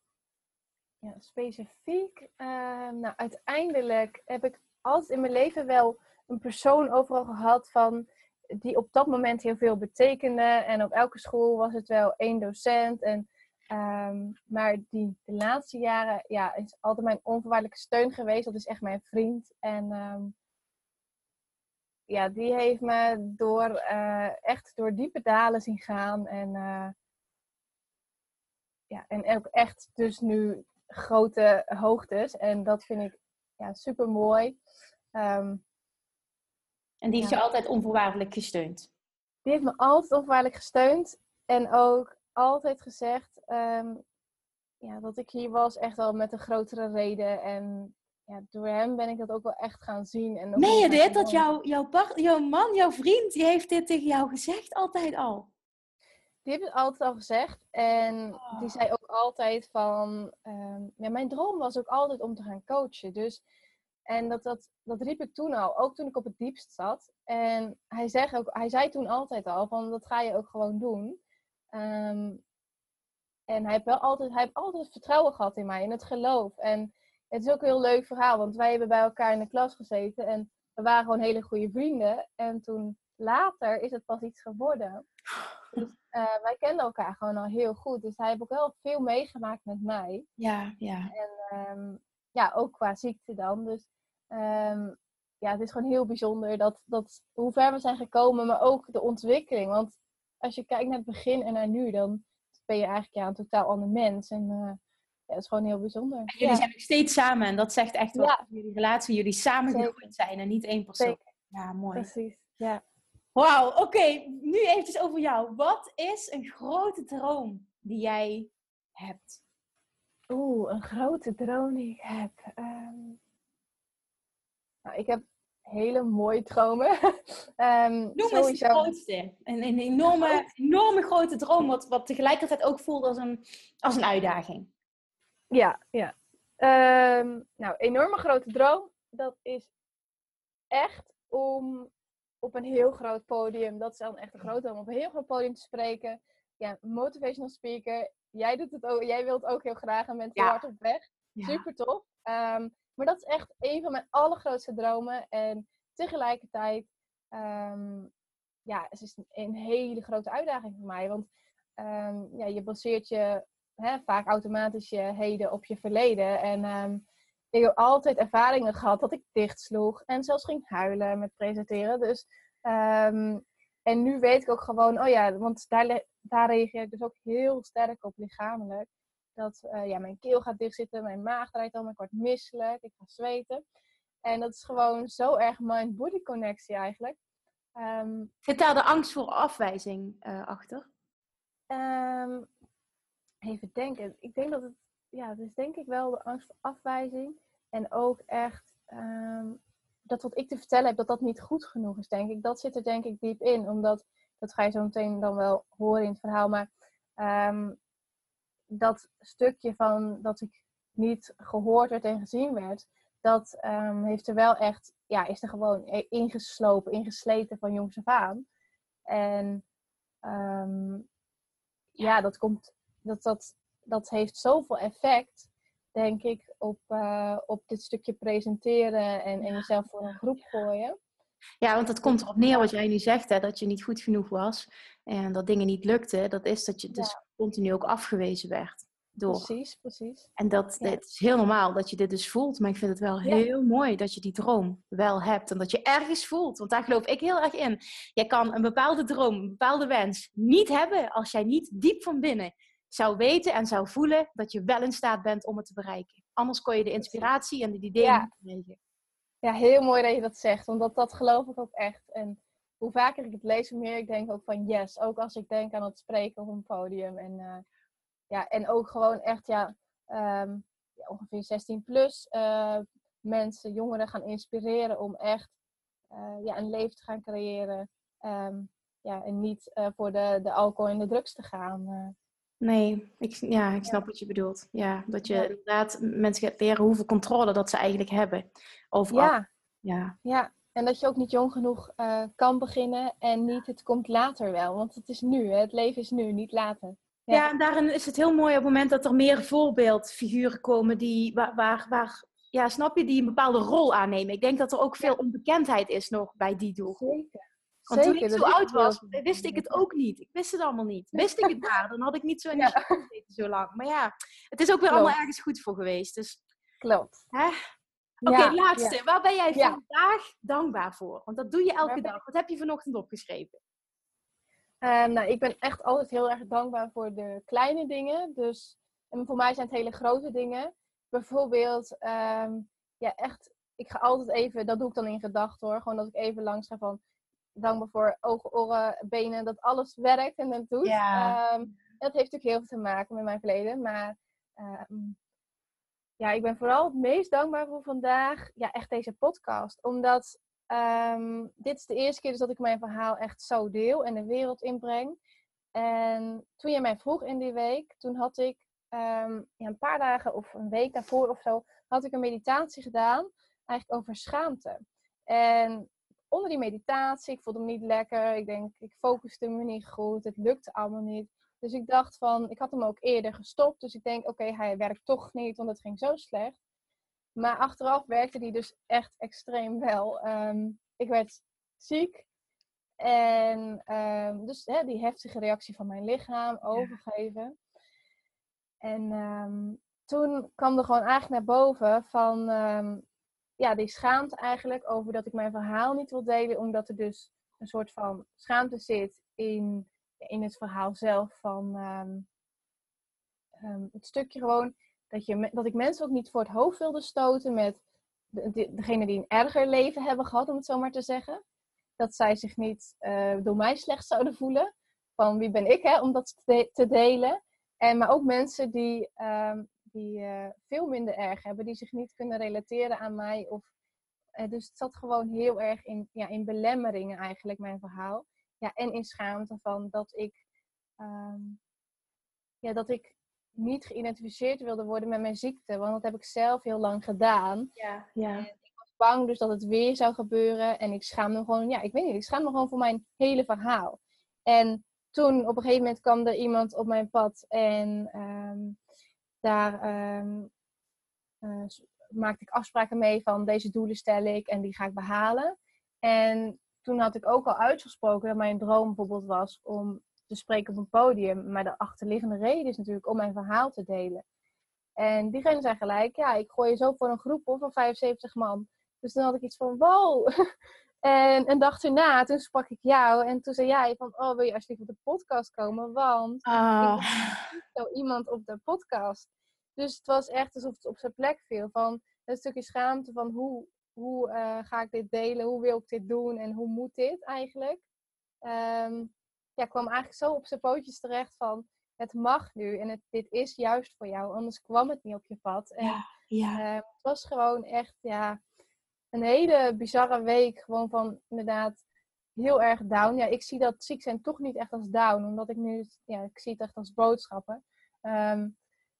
Speaker 2: Ja, specifiek. ehm, nou, uiteindelijk heb ik altijd in mijn leven wel een persoon overal gehad van die op dat moment heel veel betekende. En op elke school was het wel één docent. En, ehm, maar die de laatste jaren ja, is altijd mijn onvoorwaardelijke steun geweest. Dat is echt mijn vriend. En ehm, ja, die heeft me door, eh, echt door diepe dalen zien gaan. En eh, ja, en ook echt dus nu grote hoogtes. En dat vind ik ja, super mooi.
Speaker 1: En die heeft
Speaker 2: Ja.
Speaker 1: je altijd onvoorwaardelijk gesteund.
Speaker 2: die heeft me altijd onvoorwaardelijk gesteund. En ook altijd gezegd ehm, ja, dat ik hier was echt wel met een grotere reden. En ja, door hem ben ik dat ook wel echt gaan zien. En
Speaker 1: Meen je dit? Dat jouw, jouw, part- jouw man, jouw vriend, die heeft dit tegen jou gezegd altijd al?
Speaker 2: Die heeft het altijd al gezegd. En
Speaker 1: Oh.
Speaker 2: die zei ook altijd van... ehm, ja, mijn droom was ook altijd om te gaan coachen. Dus, en dat, dat, dat riep ik toen al. Ook toen ik op het diepst zat. En hij, zegt ook, hij zei toen altijd al van... Dat ga je ook gewoon doen. Ehm, en hij heeft wel altijd, hij heeft altijd vertrouwen gehad in mij. In het geloof. En het is ook een heel leuk verhaal. Want wij hebben bij elkaar in de klas gezeten. En we waren gewoon hele goede vrienden. En toen later is het pas iets geworden. Dus eh, wij kenden elkaar gewoon al heel goed. Dus hij heeft ook wel veel meegemaakt met mij.
Speaker 1: Ja, ja.
Speaker 2: Ehm, ja, ook qua ziekte dan. Dus ehm, ja, het is gewoon heel bijzonder dat, dat, hoe ver we zijn gekomen, maar ook de ontwikkeling. Want als je kijkt naar het begin en naar nu, dan ben je eigenlijk ja, een totaal ander mens. En eh, ja, dat is gewoon heel bijzonder.
Speaker 1: En jullie
Speaker 2: ja,
Speaker 1: zijn nog steeds samen en dat zegt echt wat jullie relatie. Jullie samen
Speaker 2: Zeker.
Speaker 1: gegroeid zijn en niet één persoon.
Speaker 2: Zeker.
Speaker 1: Ja, mooi.
Speaker 2: precies. Ja.
Speaker 1: Wauw, oké. Nu eventjes over jou. Wat is een grote droom die jij hebt?
Speaker 2: Oeh, een grote droom die ik heb. Ehm, nou, ik heb hele mooie dromen. [laughs] Ehm,
Speaker 1: Noem eens
Speaker 2: sowieso.
Speaker 1: de grootste. Een, een enorme, enorme grote droom, wat, wat tegelijkertijd ook voelt als een, als een uitdaging.
Speaker 2: Ja, ja. Ehm, nou, enorme grote droom. Dat is echt om op een heel groot podium, dat is dan echt een grote droom, op een heel groot podium te spreken. Ja, motivational speaker. Jij doet het ook, jij wilt ook heel graag en bent heel
Speaker 1: Ja.
Speaker 2: hard op weg.
Speaker 1: Ja.
Speaker 2: Super tof. Ehm, maar dat is echt een van mijn allergrootste dromen. En tegelijkertijd, ehm, ja, het is een, een hele grote uitdaging voor mij. Want ja, je baseert je hè, vaak automatisch je heden op je verleden. En ehm, ik heb altijd ervaringen gehad dat ik dichtsloeg en zelfs ging huilen met presenteren. Dus, ehm, en nu weet ik ook gewoon, oh ja, want daar, daar reageer ik dus ook heel sterk op lichamelijk. Dat eh, ja, mijn keel gaat dichtzitten, mijn maag draait om, ik word misselijk, ik ga zweten. En dat is gewoon zo erg mind-body connectie eigenlijk. Ehm,
Speaker 1: Zit daar de angst voor afwijzing eh, achter?
Speaker 2: Even denken. Ik denk dat het, ja, is denk ik wel de angst voor afwijzing. En ook echt ehm, dat wat ik te vertellen heb, dat dat niet goed genoeg is, denk ik. Dat zit er denk ik diep in. Omdat, dat ga je zo meteen dan wel horen in het verhaal. Maar ehm, dat stukje van dat ik niet gehoord werd en gezien werd, dat ehm, heeft er wel echt, ja, is er gewoon ingeslopen, ingesleten van jongs af aan. En ja, dat komt, dat, dat, dat heeft zoveel effect, denk ik, op, eh, op dit stukje presenteren en, en jezelf voor een groep gooien.
Speaker 1: Ja, want het komt erop neer wat jij nu zegt, hè, dat je niet goed genoeg was en dat dingen niet lukten. Dat is dat je dus continu ook afgewezen werd door.
Speaker 2: Precies, precies.
Speaker 1: En dat
Speaker 2: Ja.
Speaker 1: het is heel normaal dat je dit dus voelt, maar ik vind het wel
Speaker 2: Ja.
Speaker 1: heel mooi dat je die droom wel hebt en dat je ergens voelt. Want daar geloof ik heel erg in. Jij kan een bepaalde droom, een bepaalde wens niet hebben als jij niet diep van binnen zou weten en zou voelen dat je wel in staat bent om het te bereiken. Anders kon je de inspiratie en de ideeën
Speaker 2: Ja.
Speaker 1: niet krijgen.
Speaker 2: Ja, heel mooi dat je dat zegt, want dat, geloof ik ook echt. En hoe vaker ik het lees, hoe meer ik denk ook van yes. Ook als ik denk aan het spreken op een podium. En, eh, ja, en ook gewoon echt, ja, ehm, ja, ongeveer 16 plus eh, mensen, jongeren gaan inspireren om echt eh, ja, een leven te gaan creëren. ehm, ja, en niet voor de, de alcohol en de drugs te gaan.
Speaker 1: Nee, ik, ja, ik snap wat je bedoelt. Ja, dat je inderdaad mensen gaat leren hoeveel controle dat ze eigenlijk hebben. Overal.
Speaker 2: Ja,
Speaker 1: Ja.
Speaker 2: ja, en dat je ook niet jong genoeg eh, kan beginnen en niet het komt later wel. Want het is nu, hè. het leven is nu, niet later. Ja.
Speaker 1: Ja, en daarin is het heel mooi op het moment dat er meer voorbeeldfiguren komen die, waar, waar, waar, ja, snap je, die een bepaalde rol aannemen. Ik denk dat er ook veel onbekendheid is nog bij die doelgroep.
Speaker 2: Zeker.
Speaker 1: Want toen ik zo oud was, wist ik het ook niet. Ik wist het allemaal niet. Wist ik het [laughs] maar, dan had ik niet zo in de
Speaker 2: Ja.
Speaker 1: gezeten zo lang. Maar ja, het is ook weer
Speaker 2: Klopt.
Speaker 1: allemaal ergens goed voor geweest. Dus,
Speaker 2: Klopt.
Speaker 1: hè? Oké,
Speaker 2: Ja,
Speaker 1: laatste. Waar ben jij vandaag dankbaar voor? Want dat doe je elke dag. Wat heb je vanochtend opgeschreven?
Speaker 2: Ehm, nou, ik ben echt altijd heel erg dankbaar voor de kleine dingen. Dus en voor mij zijn het hele grote dingen. Bijvoorbeeld, ehm, ja, echt, ik ga altijd even, dat doe ik dan in gedachten hoor. Gewoon dat ik even langs ga van dankbaar voor ogen, oren, benen, dat alles werkt en het doet.
Speaker 1: Ja.
Speaker 2: Ehm, dat heeft natuurlijk heel veel te maken met mijn verleden. Maar ehm, ja, ik ben vooral het meest dankbaar voor vandaag, ja, echt deze podcast. Omdat Ehm, dit is de eerste keer dus dat ik mijn verhaal echt zo deel en de wereld inbreng. En toen je mij vroeg in die week, toen had ik ja, een paar dagen of een week daarvoor of zo, had ik een meditatie gedaan, eigenlijk over schaamte. En onder die meditatie, ik voelde me niet lekker, ik denk, ik focuste me niet goed, het lukte allemaal niet. Dus ik dacht van, ik had hem ook eerder gestopt, dus ik denk, oké, hij werkt toch niet, want het ging zo slecht. Maar achteraf werkte die dus echt extreem wel. Ehm, ik werd ziek. En ehm, dus hè, die heftige reactie van mijn lichaam, overgeven. En ehm, toen kwam er gewoon eigenlijk naar boven van... ja, die schaamte eigenlijk over dat ik mijn verhaal niet wil delen. Omdat er dus een soort van schaamte zit in, in het verhaal zelf. Van ehm, ehm, het stukje gewoon dat, je, dat ik mensen ook niet voor het hoofd wilde stoten met de, de- degene die een erger leven hebben gehad, om het zo maar te zeggen. Dat zij zich niet eh, door mij slecht zouden voelen. Van wie ben ik hè, om dat te delen. En, maar ook mensen die, ehm, die eh, veel minder erg hebben, die zich niet kunnen relateren aan mij. Of, eh, dus het zat gewoon heel erg in, ja, in belemmeringen eigenlijk, mijn verhaal. Ja, en in schaamte van dat ik, ehm, ja, dat ik niet geïdentificeerd wilde worden met mijn ziekte. Want dat heb ik zelf heel lang gedaan.
Speaker 1: Ja, ja.
Speaker 2: En ik was bang dus dat het weer zou gebeuren. En ik schaam me gewoon, ja, ik weet niet, ik schaam me gewoon voor mijn hele verhaal. En toen op een gegeven moment kwam er iemand op mijn pad en ehm, daar ehm, eh, maakte ik afspraken mee van deze doelen stel ik en die ga ik behalen. En toen had ik ook al uitgesproken dat mijn droom bijvoorbeeld was om te spreken op een podium. Maar de achterliggende reden is natuurlijk om mijn verhaal te delen. En diegene zei gelijk, ja, ik gooi je zo voor een groep hoor, van 75 man. Dus toen had ik iets van, wow. [laughs] en een dag erna, toen sprak ik jou. En toen zei jij van, oh, wil je alsjeblieft op de podcast komen? Want zo iemand op de podcast. Dus het was echt alsof het op zijn plek viel. Van een stukje schaamte van hoe, hoe eh, ga ik dit delen? Hoe wil ik dit doen? En hoe moet dit eigenlijk? Ehm, ja, kwam eigenlijk zo op zijn pootjes terecht van het mag nu en het, dit is juist voor jou. Anders kwam het niet op je pad. En
Speaker 1: ja, ja.
Speaker 2: eh, het was gewoon echt ja, een hele bizarre week. Gewoon van inderdaad heel erg down. Ja, ik zie dat ziek zijn toch niet echt als down. Omdat ik nu, ja, ik zie het echt als boodschappen. Ehm,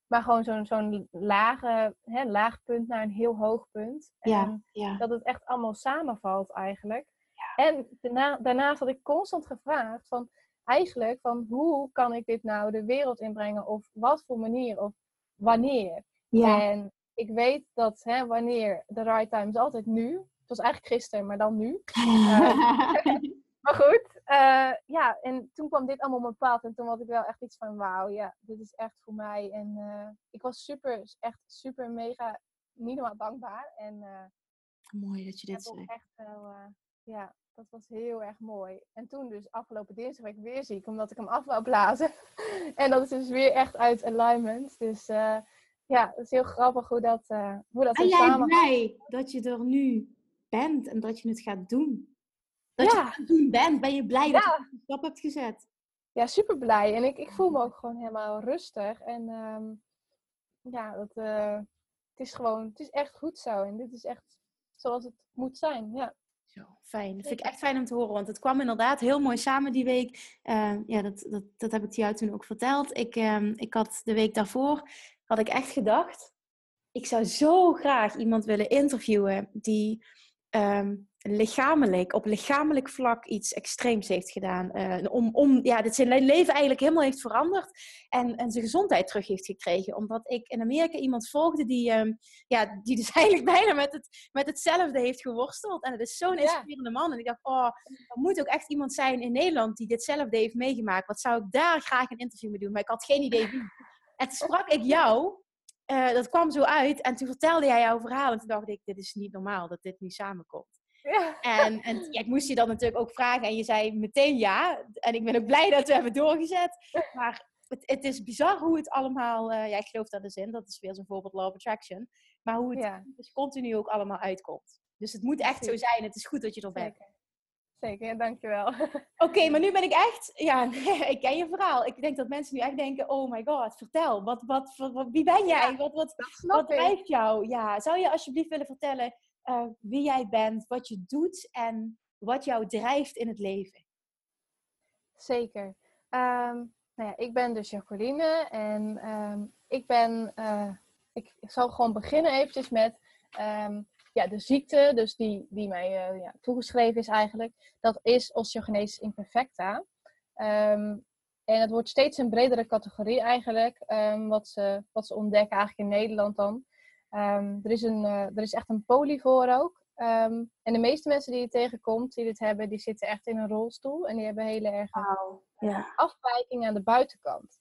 Speaker 2: maar gewoon zo'n zo'n lage, hè, laag punt naar een heel hoog punt.
Speaker 1: Ja,
Speaker 2: En
Speaker 1: ja.
Speaker 2: dat het echt allemaal samenvalt eigenlijk. En daarna, daarnaast had ik constant gevraagd van eigenlijk van hoe kan ik dit nou de wereld inbrengen of wat voor manier of wanneer.
Speaker 1: Ja,
Speaker 2: En ik weet dat hè, wanneer de right time is altijd nu. Het was eigenlijk gisteren, maar dan nu. [laughs] Maar goed, eh, ja, en toen kwam dit allemaal op mijn pad. En toen had ik wel echt iets van, wauw, ja, dit is echt voor mij. En eh, ik was super, echt super, mega, niet normaal dankbaar. En eh,
Speaker 1: Mooi dat je dit zegt.
Speaker 2: echt wel, ja, dat was heel erg mooi. En toen dus afgelopen dinsdag werd ik weer ziek, omdat ik hem af wou blazen. [laughs] en dat is dus weer echt uit alignment. Dus ja, het is heel grappig hoe dat, eh hoe dat
Speaker 1: Ben
Speaker 2: zo
Speaker 1: jij
Speaker 2: samen...
Speaker 1: blij dat je er nu bent en dat je het gaat doen? Dat je
Speaker 2: Ja.
Speaker 1: het aan het doen bent, ben je blij dat je die stap hebt gezet?
Speaker 2: ja, super blij. En ik, ik voel me ook gewoon helemaal rustig. En ehm, ja, dat, eh, het is gewoon, het is echt goed zo. En dit is echt zoals het moet zijn. Ja,
Speaker 1: Zo, fijn. Dat vind ik echt fijn om te horen, want het kwam inderdaad heel mooi samen die week. Uh, ja, dat, dat, dat heb ik jou toen ook verteld. Ik, uh, ik had de week daarvoor, had ik echt gedacht, ik zou zo graag iemand willen interviewen die um, lichamelijk, op lichamelijk vlak iets extreems heeft gedaan. Uh, om, om, ja, dat zijn leven eigenlijk helemaal heeft veranderd. En, en zijn gezondheid terug heeft gekregen. Omdat ik in Amerika iemand volgde die, um, ja, die dus [laughs] eigenlijk bijna met, het, met hetzelfde heeft geworsteld. En het is zo'n inspirerende man. En ik dacht, oh, er moet ook echt iemand zijn in Nederland die ditzelfde heeft meegemaakt. Wat zou ik daar graag een interview mee doen? Maar ik had geen idee wie. En toen sprak ik jou. Uh, dat kwam zo uit en toen vertelde jij jouw verhaal. En toen dacht ik, dit is niet normaal dat dit nu samenkomt. Ja. En, en ja, ik moest je dan natuurlijk ook vragen en je zei meteen ja. En ik ben ook blij dat we hebben doorgezet. Maar het, het is bizar hoe het allemaal, uh, ja, ik geloof dat is in, dat is weer zo'n voorbeeld Law of Attraction. Maar hoe het ja. dus continu ook allemaal uitkomt. Dus het moet echt zo zijn. Het is goed dat je er bent.
Speaker 2: Zeker, ja, dankjewel. [laughs]
Speaker 1: Oké, okay, maar nu ben ik echt, ja, [laughs] ik ken je verhaal. Ik denk dat mensen nu echt denken, oh my god, vertel, wat, wat, wat, wie ben jij? wat wat, wat drijft jou? Ja, zou je alsjeblieft willen vertellen uh, wie jij bent, wat je doet en wat jou drijft in het leven?
Speaker 2: Zeker. Um, nou ja, ik ben dus Jacqueline en um, ik ben, uh, ik zal gewoon beginnen eventjes met um, ja, de ziekte, dus die, die mij uh, ja, toegeschreven is eigenlijk, dat is osteogenesis imperfecta. En het wordt steeds een bredere categorie eigenlijk, wat, ze, wat ze ontdekken eigenlijk in Nederland dan. Um, er, is een, uh, er is echt een poly voor ook. en de meeste mensen die je tegenkomt, die dit hebben, die zitten echt in een rolstoel. En die hebben hele erg wow. ja. afwijking aan de buitenkant.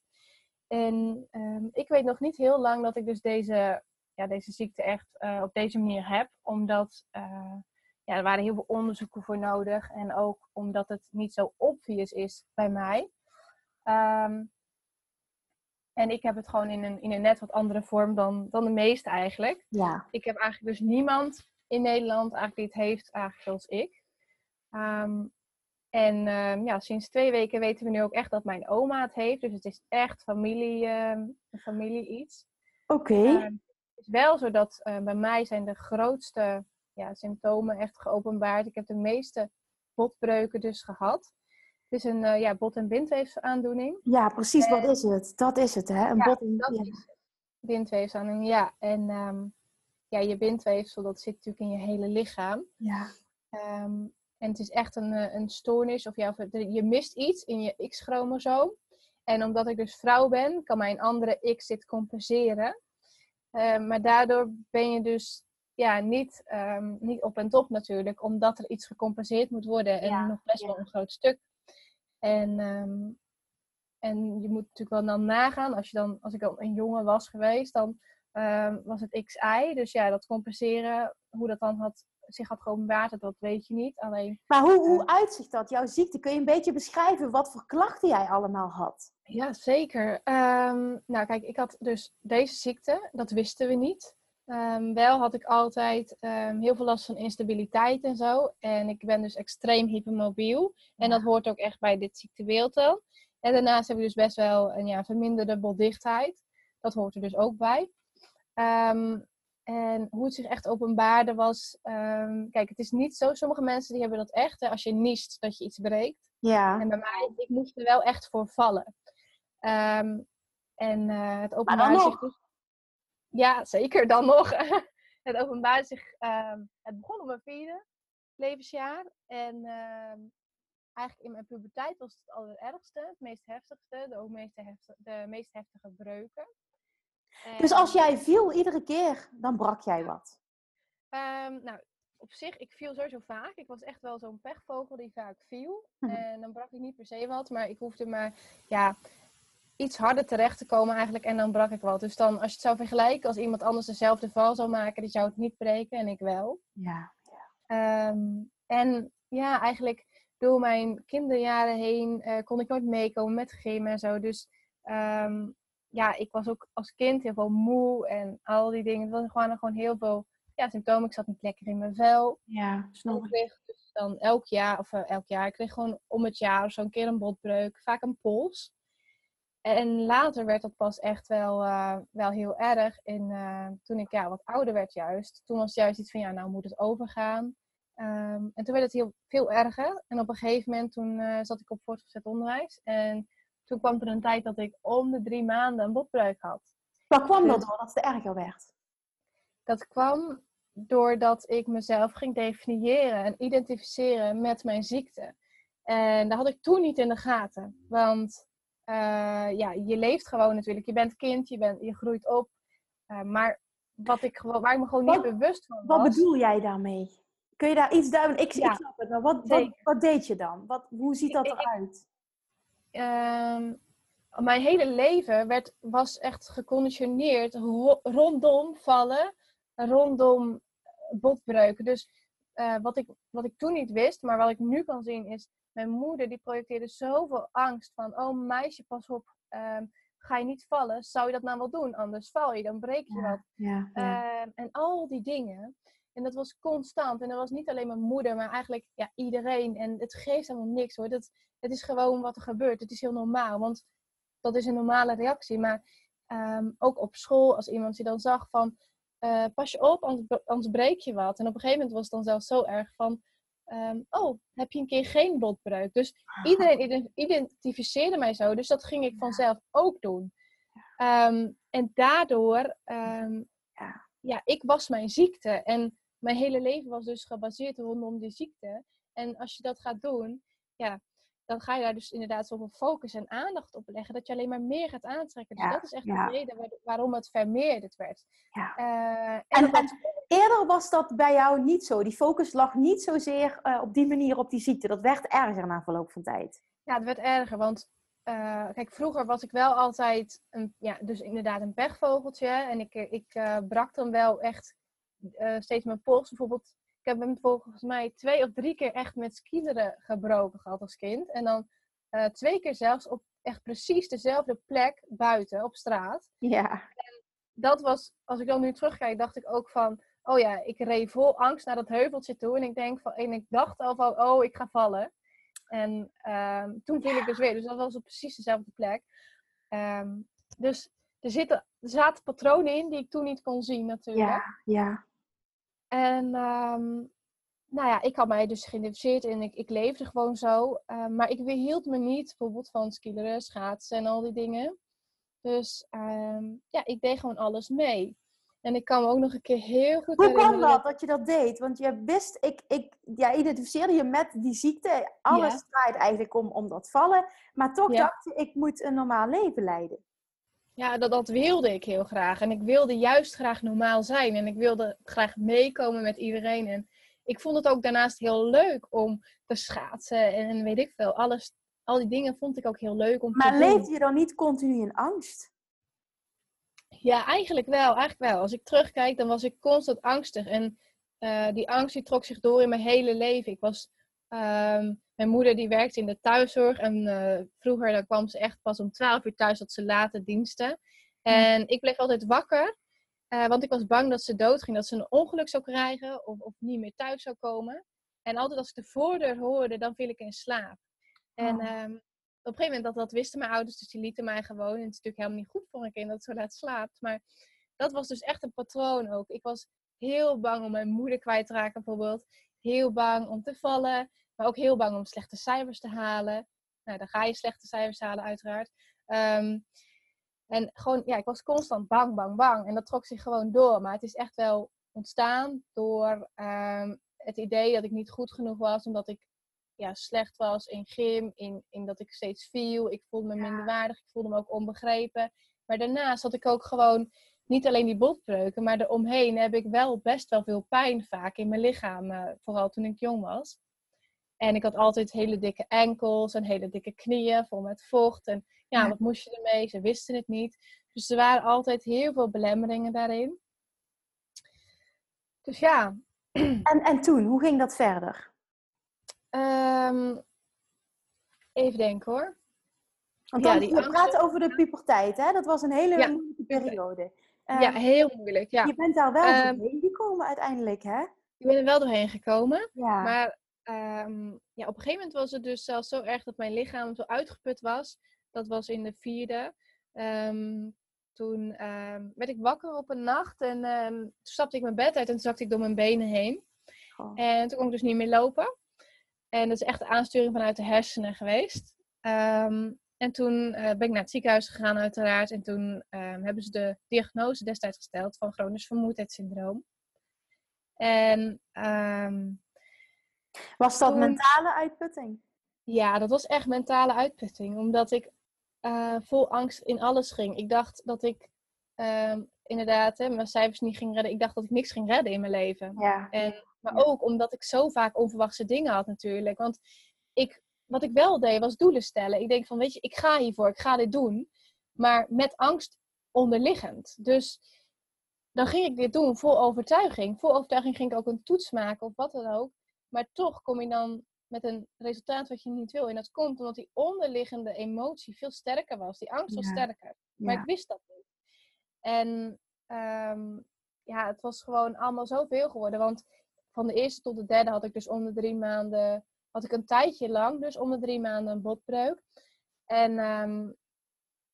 Speaker 2: En ik weet nog niet heel lang dat ik dus deze ja, deze ziekte echt uh, op deze manier heb. Omdat uh, ja, er waren heel veel onderzoeken voor nodig. En ook omdat het niet zo obvious is bij mij. Um, en ik heb het gewoon in een, in een net wat andere vorm dan, dan de meeste eigenlijk. Ja. Ik heb eigenlijk dus niemand in Nederland eigenlijk die het heeft eigenlijk zoals ik. Um, en um, ja, sinds twee weken weten we nu ook echt dat mijn oma het heeft. Dus het is echt familie, um, familie iets.
Speaker 1: Oké. Okay
Speaker 2: is wel zo dat uh, bij mij zijn de grootste ja, symptomen echt geopenbaard. Ik heb de meeste botbreuken dus gehad. Het is een uh, ja, bot- en bindweefsaandoening.
Speaker 1: Ja, precies. wat is het? Dat is het, hè? Een ja, bot- en
Speaker 2: ja. bindweefsaandoening, ja. En um, ja, je bindweefsel, dat zit natuurlijk in je hele lichaam.
Speaker 1: Ja.
Speaker 2: Um, en het is echt een, eh, een stoornis. Of ja, je mist iets in je X-chromosoom. En omdat ik dus vrouw ben, kan mijn andere X dit compenseren. Uh, maar daardoor ben je dus ja, niet, um, niet op en top natuurlijk, omdat er iets gecompenseerd moet worden en nog best wel een groot stuk. En, um, en je moet natuurlijk wel dan nagaan, als, je dan, als ik dan een jongen was geweest, dan um, was het XI. Dus ja, dat compenseren, hoe dat dan had, zich had geopenbaard, dat weet je niet. Alleen,
Speaker 1: maar hoe, hoe uh, uitzicht dat, jouw ziekte? Kun je een beetje beschrijven wat voor klachten jij allemaal had?
Speaker 2: Ja, zeker. Um, nou, kijk, ik had dus deze ziekte, dat wisten we niet. Um, wel had ik altijd um, heel veel last van instabiliteit en zo. En ik ben dus extreem hypermobiel. En dat hoort ook echt bij dit ziektebeeld dan. En daarnaast hebben we dus best wel een ja, verminderde boldichtheid. Dat hoort er dus ook bij. en hoe het zich echt openbaarde was... kijk, het is niet zo. Sommige mensen die hebben dat echt. Hè, als je niest, dat je iets breekt.
Speaker 1: Ja.
Speaker 2: En bij mij, ik moest er wel echt voor vallen. En uh, het openbaar zich dus... Ja, zeker dan nog. [laughs] het openbaar zich... Um, het begon op mijn vierde levensjaar. En um, eigenlijk in mijn puberteit was het het allerergste. Het meest heftigste. De, ook meest heftige, de meest heftige breuken.
Speaker 1: En... Dus als jij viel iedere keer, dan brak jij wat?
Speaker 2: nou, op zich, ik viel sowieso vaak. Ik was echt wel zo'n pechvogel die vaak viel. Hm. En dan brak ik niet per se wat, maar ik hoefde maar, ja, iets harder terecht te komen eigenlijk en dan brak ik wat. Dus dan, als je het zou vergelijken, als iemand anders dezelfde val zou maken, die zou het niet breken en ik wel.
Speaker 1: Ja. ja.
Speaker 2: Um, en ja, eigenlijk door mijn kinderjaren heen uh, kon ik nooit meekomen met gym en zo. Dus um, ja, ik was ook als kind heel veel moe en al die dingen. Het was gewoon, gewoon heel veel ja, symptomen. Ik zat niet lekker in mijn vel.
Speaker 1: Ja, snap
Speaker 2: ik. kreeg dus dan elk jaar, of uh, elk jaar, ik kreeg gewoon om het jaar of zo een keer een botbreuk. Vaak een pols. En later werd dat pas echt wel, uh, wel heel erg. In, uh, toen ik ja, wat ouder werd juist. Toen was het juist iets van, ja, nou moet het overgaan. Ehm, en toen werd het heel veel erger. En op een gegeven moment toen eh, zat ik op voortgezet onderwijs. En toen kwam er een tijd dat ik om de drie maanden een botbreuk had.
Speaker 1: Waar kwam dat door dat het erger werd?
Speaker 2: Dat kwam doordat ik mezelf ging definiëren en identificeren met mijn ziekte. En dat had ik toen niet in de gaten. Want uh, ja, je leeft gewoon natuurlijk. Je bent kind, je, bent, je groeit op. Uh, maar wat ik gewoon, waar ik me gewoon niet bewust van
Speaker 1: was. Wat bedoel jij daarmee? Kun je daar iets duiden? Ik, ja, ik snap het, maar wat, wat, wat, deed je dan? Wat, hoe ziet dat eruit?
Speaker 2: Uh, mijn hele leven werd, was echt geconditioneerd rondom vallen, rondom botbreuken. Dus uh, wat, ik, wat ik toen niet wist, maar wat ik nu kan zien, is mijn moeder die projecteerde zoveel angst van, oh meisje, pas op, um, ga je niet vallen, zou je dat nou wel doen? Anders val je, dan breek je wat.
Speaker 1: Ja,
Speaker 2: ja. Um, en al die dingen. En dat was constant. En dat was niet alleen mijn moeder, maar eigenlijk ja, iedereen. En het geeft helemaal niks hoor. Dat, het is gewoon wat er gebeurt. Het is heel normaal, want dat is een normale reactie. Maar um, ook op school, als iemand je dan zag van, uh, pas je op, anders, anders breek je wat. En op een gegeven moment was het dan zelfs zo erg van, um, oh, heb je een keer geen botbreuk? Dus iedereen identificeerde mij zo. Dus dat ging ik vanzelf ook doen. Um, en daardoor, um, ja. ja, ik was mijn ziekte. En mijn hele leven was dus gebaseerd rondom die ziekte. En als je dat gaat doen, ja, dan ga je daar dus inderdaad zoveel focus en aandacht op leggen dat je alleen maar meer gaat aantrekken. Dus dat is echt de reden waarom het vermeerderd werd.
Speaker 1: Ja. Uh, en, en, eerder was dat bij jou niet zo. Die focus lag niet zozeer uh, op die manier op die ziekte. Dat werd erger na verloop van tijd.
Speaker 2: Ja, het werd erger, want uh, kijk, vroeger was ik wel altijd een, ja, dus inderdaad een pechvogeltje. En ik, ik brak dan wel echt steeds mijn pols. Bijvoorbeeld heb hem volgens mij twee of drie keer echt met skileren gebroken gehad als kind. En dan uh, twee keer zelfs op echt precies dezelfde plek buiten op straat.
Speaker 1: Ja.
Speaker 2: En dat was, als ik dan nu terugkijk, dacht ik ook van, oh ja, ik reed vol angst naar dat heuveltje toe. En ik denk van, en ik dacht al van, oh, ik ga vallen. En uh, toen viel ik dus weer. Dus dat was op precies dezelfde plek. Um, dus er, zitten, er zaten patronen in die ik toen niet kon zien natuurlijk.
Speaker 1: Ja, ja.
Speaker 2: En um, nou ja, ik had mij dus geïdentificeerd en ik, ik leefde gewoon zo. Uh, maar ik weerhield me niet bijvoorbeeld van skileren, schaatsen en al die dingen. Dus um, ja, ik deed gewoon alles mee. En ik kan me ook nog een keer heel goed
Speaker 1: Hoe kwam dat, dat je dat deed? Want je wist, ik, ik ja, identificeerde je met die ziekte. Alles ja. draait eigenlijk om, om dat vallen. Maar toch ja. dacht je, ik moet een normaal leven leiden.
Speaker 2: Ja, dat, dat wilde ik heel graag. En ik wilde juist graag normaal zijn. En ik wilde graag meekomen met iedereen. En ik vond het ook daarnaast heel leuk om te schaatsen. En weet ik veel. Alles, al die dingen vond ik ook heel leuk om
Speaker 1: maar
Speaker 2: te
Speaker 1: doen. Maar leefde je dan niet continu in angst?
Speaker 2: Ja, eigenlijk wel. Eigenlijk wel. Als ik terugkijk, dan was ik constant angstig. En uh, die angst die trok zich door in mijn hele leven. Ik was... Um, mijn moeder die werkte in de thuiszorg en uh, vroeger dan kwam ze echt pas om 12 uur thuis dat ze late diensten. En ik bleef altijd wakker, uh, want ik was bang dat ze doodging, dat ze een ongeluk zou krijgen of, of niet meer thuis zou komen. En altijd als ik de voordeur hoorde, dan viel ik in slaap. En oh. um, op een gegeven moment, dat, dat wisten mijn ouders, dus die lieten mij gewoon. En het is natuurlijk helemaal niet goed voor een kind dat zo laat slaapt. Maar dat was dus echt een patroon ook. Ik was heel bang om mijn moeder kwijt te raken bijvoorbeeld. Heel bang om te vallen. Maar ook heel bang om slechte cijfers te halen. Nou, dan ga je slechte cijfers halen, uiteraard. Um, en gewoon, ja, ik was constant bang, bang, bang. En dat trok zich gewoon door. Maar het is echt wel ontstaan door um, het idee dat ik niet goed genoeg was. Omdat ik ja, slecht was in gym, in, in dat ik steeds viel. Ik voelde me minder waardig, ik voelde me ook onbegrepen. Maar daarnaast had ik ook gewoon niet alleen die botbreuken, maar eromheen heb ik wel best wel veel pijn vaak in mijn lichaam. Uh, vooral toen ik jong was. En ik had altijd hele dikke enkels en hele dikke knieën vol met vocht. En ja, wat moest je ermee? Ze wisten het niet. Dus er waren altijd heel veel belemmeringen daarin. Dus ja. [clears throat]
Speaker 1: En, en toen, hoe ging dat verder?
Speaker 2: Um, even denken hoor.
Speaker 1: Want dan, ja, die we praten over de puberteit, hè? Dat was een hele ja. moeilijke periode.
Speaker 2: Ja, heel moeilijk, ja.
Speaker 1: Je bent daar wel um, doorheen gekomen uiteindelijk, hè?
Speaker 2: Ik ben er wel doorheen gekomen. Ja. Maar um, ja, op een gegeven moment was het dus zelfs zo erg dat mijn lichaam zo uitgeput was. Dat was in de vierde. Um, toen um, werd ik wakker op een nacht en toen stapte ik mijn bed uit en toen zakte ik door mijn benen heen. Oh. En toen kon ik dus niet meer lopen. En dat is echt de aansturing vanuit de hersenen geweest. Ehm, en toen eh, ben ik naar het ziekenhuis gegaan, uiteraard. En toen ehm, hebben ze de diagnose destijds gesteld van chronisch vermoeidheidssyndroom. En ehm,
Speaker 1: was dat mentale uitputting?
Speaker 2: Ja, dat was echt mentale uitputting. Omdat ik uh, vol angst in alles ging. Ik dacht dat ik inderdaad hè, mijn cijfers niet ging redden. Ik dacht dat ik niks ging redden in mijn leven. Ja. En, maar ook omdat ik zo vaak onverwachte dingen had natuurlijk. Want ik wat ik wel deed, was doelen stellen. Ik denk van, weet je, ik ga hiervoor, ik ga dit doen. Maar met angst onderliggend. Dus dan ging ik dit doen vol overtuiging. Vol overtuiging ging ik ook een toets maken of wat dan ook. Maar toch kom je dan met een resultaat wat je niet wil. En dat komt omdat die onderliggende emotie veel sterker was. Die angst was sterker. Maar ik wist dat niet. En um, ja, het was gewoon allemaal zoveel geworden. Want van de eerste tot de derde had ik dus om de drie maanden had ik een tijdje lang, dus om de drie maanden, een botbreuk. En um,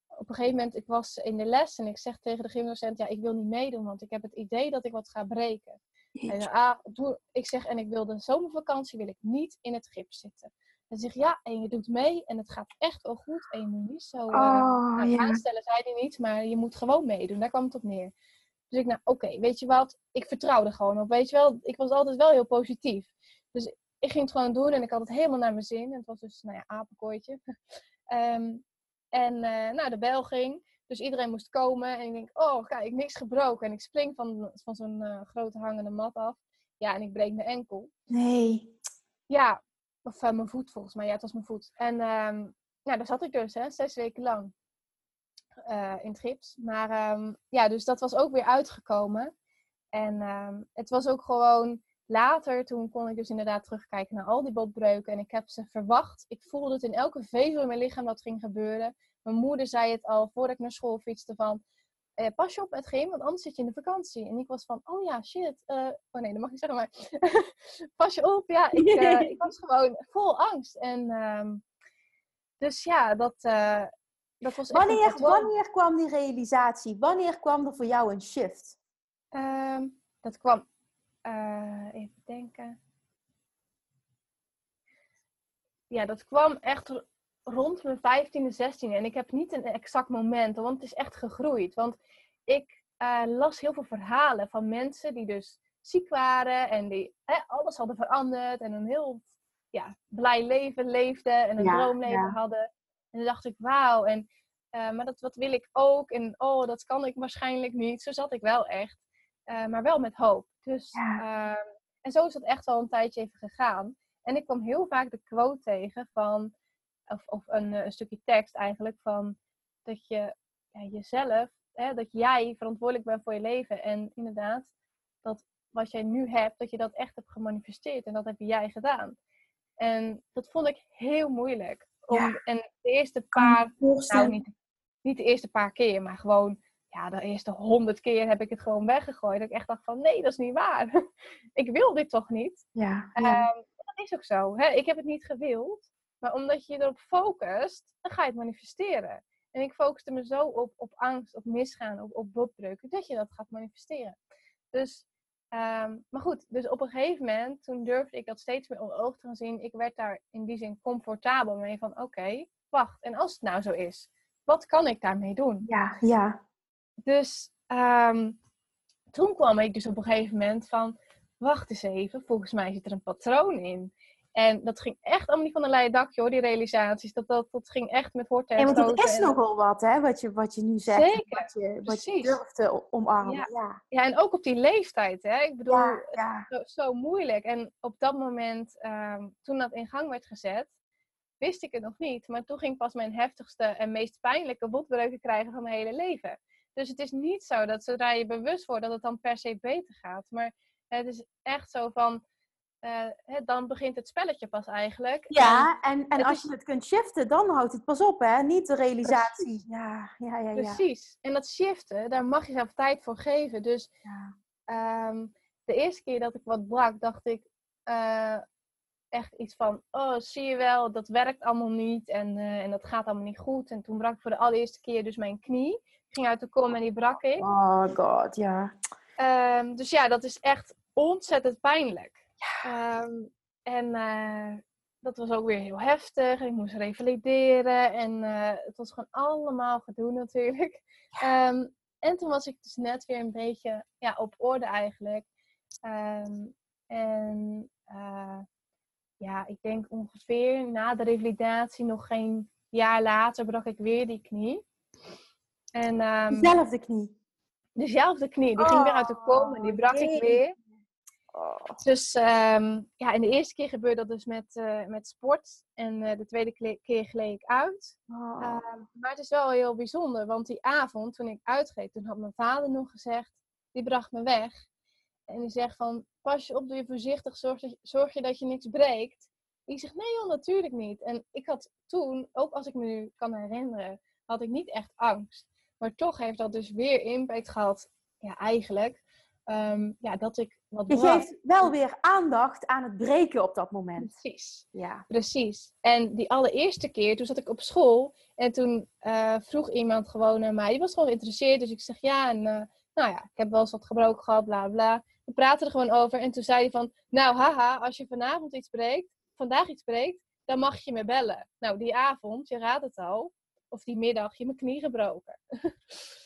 Speaker 2: op een gegeven moment, ik was in de les en ik zeg tegen de gymdocent, ja, ik wil niet meedoen, want ik heb het idee dat ik wat ga breken. En ah, doe, ik zeg, en ik wil de zomervakantie wil ik niet in het gips zitten. Dan zeg ja, en je doet mee en het gaat echt wel goed. En je moet niet zo uh, oh, aanstellen, zei hij niet, maar je moet gewoon meedoen. Daar kwam het op neer. Dus ik, nou oké, weet je wat, ik vertrouwde gewoon op. Weet je wel, ik was altijd wel heel positief. Dus ik ging het gewoon doen en ik had het helemaal naar mijn zin. Het was dus, nou ja, apenkooitje. [laughs] Ehm, en uh, nou, de bel ging. Dus iedereen moest komen. En ik denk, oh, kijk, niks gebroken. En ik spring van, van zo'n uh, grote hangende mat af. Ja, en ik breek mijn enkel.
Speaker 1: Nee.
Speaker 2: Ja, of uh, mijn voet volgens mij. Ja, het was mijn voet. En um, nou, daar zat ik dus, hè, zes weken lang. in het gips. Maar um, ja, dus dat was ook weer uitgekomen. En het was ook gewoon later, toen kon ik dus inderdaad terugkijken naar al die botbreuken. En ik heb ze verwacht. Ik voelde het in elke vezel in mijn lichaam wat ging gebeuren. Mijn moeder zei het al voordat ik naar school fietste van... Eh, pas je op met geen, want anders zit je in de vakantie. En ik was van, oh ja, shit. Uh, oh nee, dat mag ik zeggen, maar... [laughs] pas je op. Ja, ik, uh, [laughs] ik was gewoon vol angst. En um, dus ja, dat, uh, dat was
Speaker 1: wanneer, echt wanneer kwam die realisatie? Wanneer kwam er voor jou een shift?
Speaker 2: Um, dat kwam even denken. Ja, dat kwam echt rond mijn 15e, 16e. En ik heb niet een exact moment, want het is echt gegroeid. Want ik uh, las heel veel verhalen van mensen die dus ziek waren en die alles hadden veranderd en een heel ja, blij leven leefden en een droomleven hadden. En dan dacht ik, wauw, en, uh, maar dat wat wil ik ook. En oh, dat kan ik waarschijnlijk niet. Zo zat ik wel echt. Uh, maar wel met hoop. Dus, ehm, en zo is dat echt wel een tijdje even gegaan. En ik kwam heel vaak de quote tegen van, of, of een, eh, een, stukje tekst eigenlijk, van dat je ja, jezelf, hè, dat jij verantwoordelijk bent voor je leven. En inderdaad, dat wat jij nu hebt, dat je dat echt hebt gemanifesteerd. En dat heb jij gedaan. En dat vond ik heel moeilijk. Om, En de eerste paar, nou niet, niet de eerste paar keer, maar gewoon ja, de eerste honderd keer heb ik het gewoon weggegooid. Dat ik echt dacht van, nee, dat is niet waar. [laughs] ik wil dit toch niet?
Speaker 1: Ja,
Speaker 2: ehm, dat is ook zo. Hè? Ik heb het niet gewild. Maar omdat je erop focust, dan ga je het manifesteren. En ik focuste me zo op, op angst, op misgaan, op, op botbreuken, dat je dat gaat manifesteren. Dus, ehm, maar goed, dus op een gegeven moment, toen durfde ik dat steeds meer onder oog te gaan zien. Ik werd daar in die zin comfortabel mee van, oké, wacht. En als het nou zo is, wat kan ik daarmee doen?
Speaker 1: Ja, ja.
Speaker 2: Dus ehm, toen kwam ik dus op een gegeven moment van, wacht eens even, volgens mij zit er een patroon in. En dat ging echt allemaal niet van een leien dakje hoor, die realisaties. Dat, dat, dat ging echt met horten
Speaker 1: en want het is nogal wat hè, wat je, wat je nu zegt. Zeker, wat je, wat je durft te omarmen.
Speaker 2: Ja. ja. Ja. en ook op die leeftijd hè. Ik bedoel, ja, zo, zo, moeilijk. En op dat moment, ehm, toen dat in gang werd gezet, wist ik het nog niet. Maar toen ging pas mijn heftigste en meest pijnlijke botbreuken krijgen van mijn hele leven. Dus het is niet zo dat zodra je bewust wordt dat het dan per se beter gaat. Maar het is echt zo van, uh, dan begint het spelletje pas eigenlijk.
Speaker 1: Ja, en, en, als je het kunt shiften, dan houdt het pas op, hè? Niet de realisatie. Ja, ja, ja, ja.
Speaker 2: Precies. En dat shiften, daar mag je zelf tijd voor geven. Dus ja. um, de eerste keer dat ik wat brak, dacht ik uh, echt iets van, oh, zie je wel, dat werkt allemaal niet en, uh, en dat gaat allemaal niet goed. En toen brak ik voor de allereerste keer dus mijn knie ging uit de kom en die brak ik.
Speaker 1: Oh god, ja.
Speaker 2: Um, dus ja, dat is echt ontzettend pijnlijk. Ehm, en eh, dat was ook weer heel heftig. Ik moest revalideren en eh, het was gewoon allemaal gedoe natuurlijk. Ehm, en toen was ik dus net weer een beetje ja, op orde eigenlijk. Ehm, en uh, ja, ik denk ongeveer na de revalidatie, nog geen jaar later, brak ik weer die knie.
Speaker 1: En, um, dezelfde knie?
Speaker 2: Dezelfde knie. Die ging weer uit de kom en die brak ik weer. Oh. Dus um, ja, en de eerste keer gebeurde dat dus met, uh, met sport. En uh, de tweede keer gleed ik uit. Oh. Uh, maar het is wel heel bijzonder, want die avond toen ik uitgreep, toen had mijn vader nog gezegd, die bracht me weg. En die zegt van, pas je op, doe je voorzichtig, zorg, zorg je dat je niks breekt. Ik zeg, nee joh, natuurlijk niet. En ik had toen, ook als ik me nu kan herinneren, had ik niet echt angst. Maar toch heeft dat dus weer impact gehad, ja eigenlijk, um, ja, dat ik
Speaker 1: Je geeft wel weer aandacht aan het breken op dat moment.
Speaker 2: Precies. Ja. Precies. En die allereerste keer, toen zat ik op school en toen uh, vroeg iemand gewoon naar mij, die was gewoon geïnteresseerd, dus ik zeg ja en... Uh, nou ja, ik heb wel eens wat gebroken gehad, bla bla. We praten er gewoon over. En toen zei hij van, nou haha, als je vanavond iets breekt, vandaag iets breekt, dan mag je me bellen. Nou, die avond, je raadt het al, of die middag, je mijn knie gebroken. [laughs]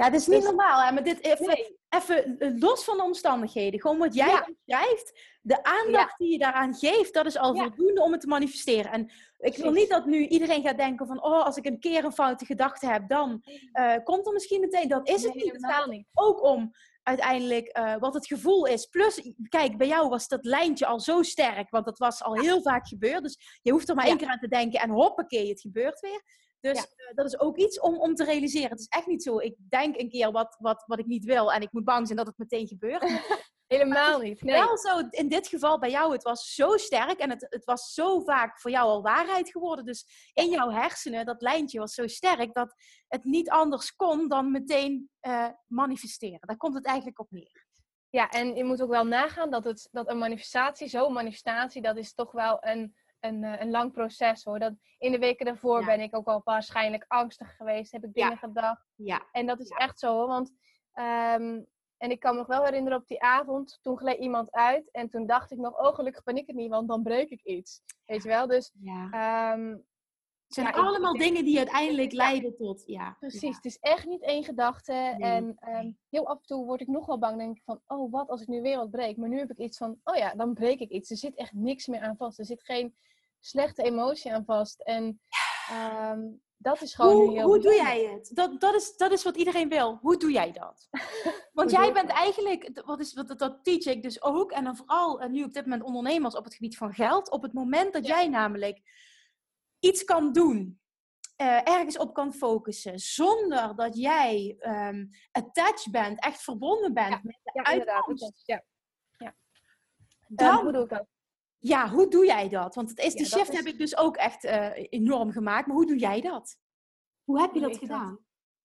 Speaker 1: Ja, het is niet dus normaal. Hè? Maar dit even, even eh, los van de omstandigheden. Gewoon wat jij ja. schrijft, de aandacht die je daaraan geeft, dat is al voldoende om het te manifesteren. En ik wil niet dat nu iedereen gaat denken van, oh, als ik een keer een foute gedachte heb, dan uh, komt er misschien meteen. Dat is het niet. Het gaat niet. ook om uiteindelijk uh, wat het gevoel is. Plus, kijk, bij jou was dat lijntje al zo sterk, want dat was al heel vaak gebeurd. Dus je hoeft er maar één keer aan te denken en hoppakee, het gebeurt weer. Dus uh, dat is ook iets om, om te realiseren. Het is echt niet zo, ik denk een keer wat, wat, wat ik niet wil en ik moet bang zijn dat het meteen gebeurt. [laughs]
Speaker 2: Helemaal niet.
Speaker 1: Nee. Wel zo, in dit geval bij jou, het was zo sterk en het, het was zo vaak voor jou al waarheid geworden. Dus in jouw hersenen, dat lijntje was zo sterk dat het niet anders kon dan meteen uh, manifesteren. Daar komt het eigenlijk op neer.
Speaker 2: Ja, en je moet ook wel nagaan dat, het, dat een manifestatie, zo'n manifestatie, dat is toch wel een, een, eh, een lang proces hoor. Dat in de weken daarvoor ben ik ook al waarschijnlijk angstig geweest, heb ik dingen gedacht. Ja. En dat is echt zo, want um, en ik kan me nog wel herinneren op die avond, toen gleed iemand uit. En toen dacht ik nog, oh gelukkig ben ik het niet, want dan breek ik iets. Weet je wel? Dus ja.
Speaker 1: Um, het zijn allemaal dingen die uiteindelijk leiden tot, ja.
Speaker 2: Precies, het is echt niet één gedachte. En um, heel af en toe word ik nog wel bang, denk ik van, oh wat als ik nu weer wat breek. Maar nu heb ik iets van, oh ja, dan breek ik iets. Er zit echt niks meer aan vast. Er zit geen slechte emotie aan vast. En um, dat is gewoon
Speaker 1: hoe, hoe doe jij het? Dat, dat, is, dat is wat iedereen wil. Hoe doe jij dat? [laughs] Want jij bent eigenlijk, wat is, wat, dat teach ik dus ook, en dan vooral nu op dit moment ondernemers op het gebied van geld. Op het moment dat jij namelijk iets kan doen, uh, ergens op kan focussen, zonder dat jij um, attached bent, echt verbonden bent met de ja, uitkomst. Ja. ja. Dan, hoe doe ik dat? Ja, hoe doe jij dat? Want het is, die shift heb ik dus ook echt uh, enorm gemaakt. Maar hoe doe jij dat? Hoe heb je dat gedaan?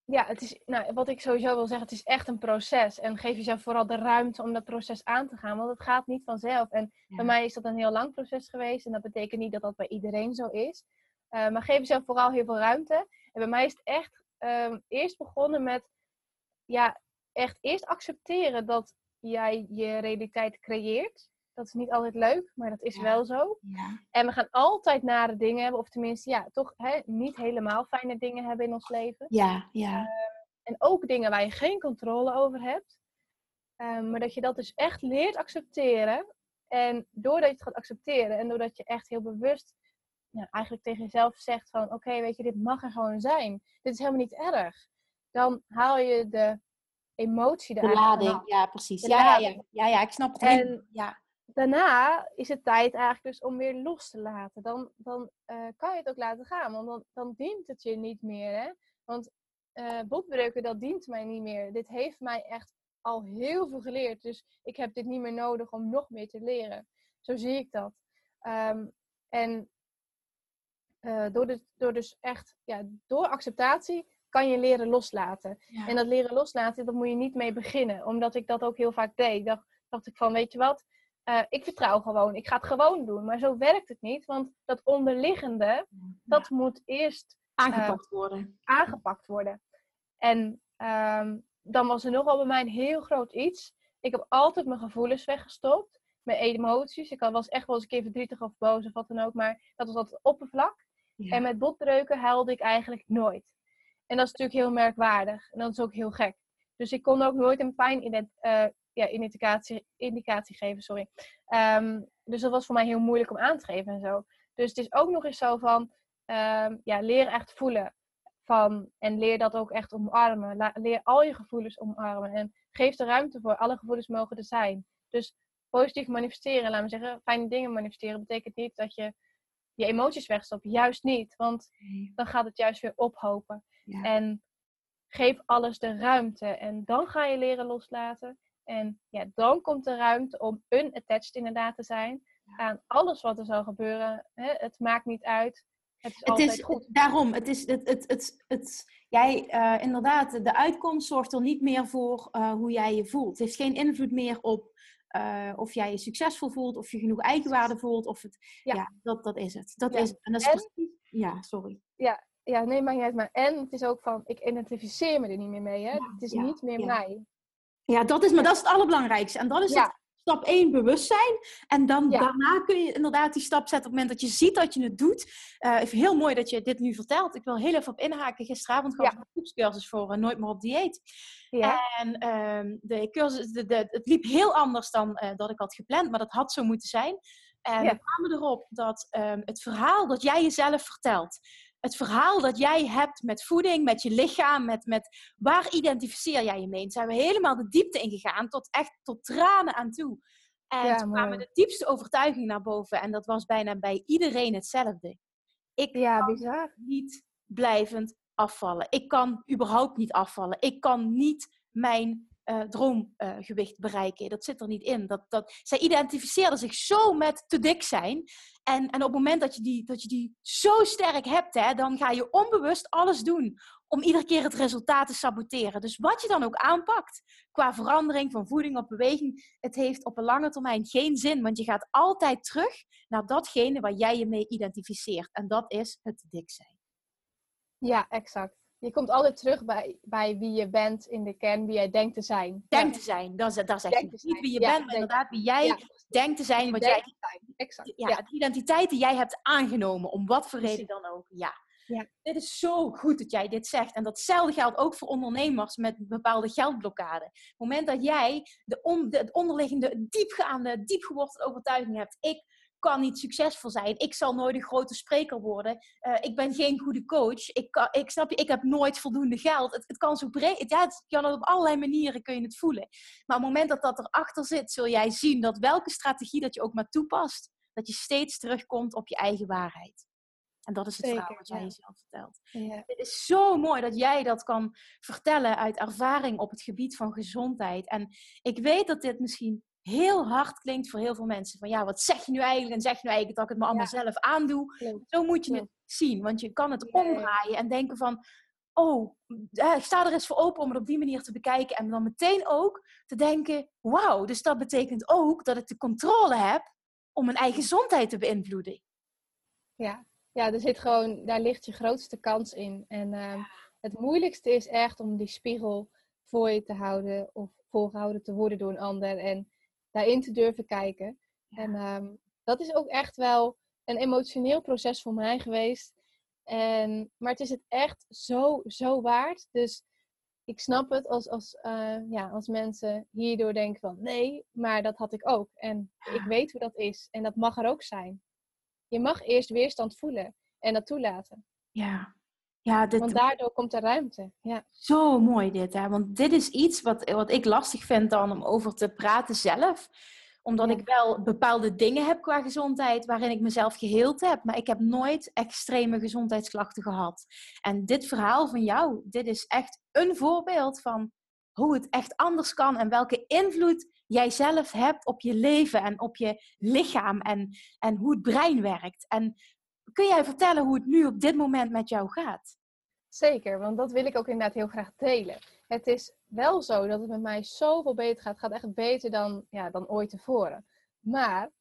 Speaker 2: Ja, het is, nou, wat ik sowieso wil zeggen, het is echt een proces. En geef jezelf vooral de ruimte om dat proces aan te gaan. Want het gaat niet vanzelf. En bij mij is dat een heel lang proces geweest. En dat betekent niet dat dat bij iedereen zo is. Uh, maar geef jezelf vooral heel veel ruimte. En bij mij is het echt um, eerst begonnen met, ja, echt eerst accepteren dat jij je realiteit creëert. Dat is niet altijd leuk, maar dat is wel zo. Ja. En we gaan altijd nare dingen hebben, of tenminste, ja, toch hè, niet helemaal fijne dingen hebben in ons leven.
Speaker 1: Ja, ja. Uh,
Speaker 2: en ook dingen waar je geen controle over hebt. Uh, maar dat je dat dus echt leert accepteren. En doordat je het gaat accepteren en doordat je echt heel bewust eigenlijk tegen jezelf zegt van oké, weet je, dit mag er gewoon zijn. Dit is helemaal niet erg. Dan haal je de emotie
Speaker 1: eruit. De lading, ja, precies. Ja, ja, ja, ja, ik snap het. En, ja
Speaker 2: daarna is het tijd eigenlijk dus om weer los te laten. Dan, dan uh, kan je het ook laten gaan, want dan, dan dient het je niet meer. Hè? Want uh, botbreuken, dat dient mij niet meer. Dit heeft mij echt al heel veel geleerd. Dus ik heb dit niet meer nodig om nog meer te leren. Zo zie ik dat. Um, en uh, door, de, door dus echt, ja, door acceptatie kan je leren loslaten. En dat leren loslaten, daar moet je niet mee beginnen. Omdat ik dat ook heel vaak deed. Dacht, dacht ik van, weet je wat, uh, ik vertrouw gewoon, ik ga het gewoon doen. Maar zo werkt het niet, want dat onderliggende, dat moet eerst
Speaker 1: aangepakt uh, worden.
Speaker 2: Aangepakt worden. En um, dan was er nogal bij mij een heel groot iets. Ik heb altijd mijn gevoelens weggestopt. mijn emoties. Ik was echt wel eens een keer verdrietig of boos of wat dan ook. Maar dat was altijd oppervlak. En met botbreuken huilde ik eigenlijk nooit. En dat is natuurlijk heel merkwaardig. En dat is ook heel gek. Dus ik kon ook nooit een pijn uh, ja, indicatie, indicatie geven. Sorry. Ehm, dus dat was voor mij heel moeilijk om aan te geven en zo. Dus het is ook nog eens zo van, um, ja, leer echt voelen. Van, en leer dat ook echt omarmen. leer al je gevoelens omarmen. En geef de ruimte voor. Alle gevoelens mogen er zijn. Dus positief manifesteren, laat me zeggen, fijne dingen manifesteren, betekent niet dat je je emoties wegstopt. Juist niet. Want dan gaat het juist weer ophopen. En geef alles de ruimte. En dan ga je leren loslaten. En ja, dan komt de ruimte om unattached inderdaad te zijn aan alles wat er zal gebeuren. Hè? Het maakt niet uit. Het is het is, goed.
Speaker 1: Daarom, het is, het, het, het, het, jij, uh, inderdaad, de uitkomst zorgt er niet meer voor uh, hoe jij je voelt. Het heeft geen invloed meer op uh, of jij je succesvol voelt, of je genoeg eigenwaarde voelt. Of het, ja. ja dat, dat is het. Dat is het. En dat is precies, ja, sorry.
Speaker 2: Ja, ja, nee, maar niet Maar en het is ook van, ik identificeer me er niet meer mee. Hè? het is niet meer mij.
Speaker 1: Ja, dat is, maar dat is het allerbelangrijkste. En dat is het stap 1 bewustzijn. En dan daarna kun je inderdaad die stap zetten op het moment dat je ziet dat je het doet. Uh, heel mooi dat je dit nu vertelt. Ik wil heel even op inhaken. Gisteravond gaf ik een groepscursus voor uh, Nooit meer op dieet. Ja. En uh, de cursus, de, de, het liep heel anders dan uh, dat ik had gepland, maar dat had zo moeten zijn. En we kwamen erop dat ehm, het verhaal dat jij jezelf vertelt, het verhaal dat jij hebt met voeding, met je lichaam, met, met waar identificeer jij je mee? Zijn we helemaal de diepte ingegaan, tot echt tot tranen aan toe. En ja, toen kwamen de diepste overtuiging naar boven. En dat was bijna bij iedereen hetzelfde. Ik ja, kan bizar. niet blijvend afvallen. Ik kan überhaupt niet afvallen. Ik kan niet mijn uh, droomgewicht bereiken. Dat zit er niet in. Dat, dat, zij identificeerden zich zo met te dik zijn. En, en op het moment dat je die, dat je die zo sterk hebt, hè, dan ga je onbewust alles doen om iedere keer het resultaat te saboteren. Dus wat je dan ook aanpakt qua verandering van voeding of beweging, het heeft op een lange termijn geen zin, want je gaat altijd terug naar datgene waar jij je mee identificeert. En dat is het dik zijn.
Speaker 2: Ja, exact je komt altijd terug bij, bij wie je bent in de kern, wie jij denkt te zijn.
Speaker 1: Denkt te zijn, dat, is, dat zeg je. Niet wie je bent, maar inderdaad wie jij denkt te zijn. Wat jij,
Speaker 2: exact.
Speaker 1: Ja, de identiteit die jij hebt aangenomen, om wat voor reden dan ook. Ja. Ja. Dit is zo goed dat jij dit zegt. En datzelfde geldt ook voor ondernemers met bepaalde geldblokkade. Op het moment dat jij de, on, de onderliggende, diepgaande, diepgewortelde overtuiging hebt. Ik kan niet succesvol zijn. Ik zal nooit een grote spreker worden. Uh, ik ben geen goede coach. Ik, kan, ik snap je, ik heb nooit voldoende geld. Het, het kan zo breed. Ja, het kan op allerlei manieren kun je het voelen. Maar op het moment dat dat erachter zit, zul jij zien dat welke strategie dat je ook maar toepast, dat je steeds terugkomt op je eigen waarheid. En dat is het Zeker, verhaal wat jij jezelf vertelt. Ja. Het is zo mooi dat jij dat kan vertellen uit ervaring op het gebied van gezondheid. En ik weet dat dit misschien heel hard klinkt voor heel veel mensen. Van ja, wat zeg je nu eigenlijk? En zeg je nu eigenlijk dat ik het me allemaal zelf aandoe? Zo moet je het zien. Want je kan het omdraaien en denken van... Oh, ik sta er eens voor open om het op die manier te bekijken. En dan meteen ook te denken... Wauw, dus dat betekent ook dat ik de controle heb om mijn eigen gezondheid te beïnvloeden.
Speaker 2: Ja, ja er zit gewoon, daar ligt je grootste kans in. En uh, het moeilijkste is echt om die spiegel voor je te houden of voorgehouden te worden door een ander. En daarin te durven kijken. En ehm, dat is ook echt wel een emotioneel proces voor mij geweest. En, maar het is het echt zo, zo waard. Dus ik snap het als, als, uh, ja, als mensen hierdoor denken van nee, maar dat had ik ook. En ik weet hoe dat is. En dat mag er ook zijn. Je mag eerst weerstand voelen en dat toelaten.
Speaker 1: Ja, ja,
Speaker 2: dit... Want daardoor komt er ruimte. Ja.
Speaker 1: Zo mooi dit, hè? Want dit is iets wat, wat ik lastig vind dan om over te praten zelf. Omdat ik wel bepaalde dingen heb qua gezondheid waarin ik mezelf geheeld heb. Maar ik heb nooit extreme gezondheidsklachten gehad. En dit verhaal van jou, dit is echt een voorbeeld van hoe het echt anders kan. En welke invloed jij zelf hebt op je leven en op je lichaam. En, en hoe het brein werkt. En kun jij vertellen hoe het nu op dit moment met jou gaat?
Speaker 2: Zeker, want dat wil ik ook inderdaad heel graag delen. Het is wel zo dat het met mij zoveel beter gaat. Het gaat echt beter dan, ja, dan ooit tevoren. Maar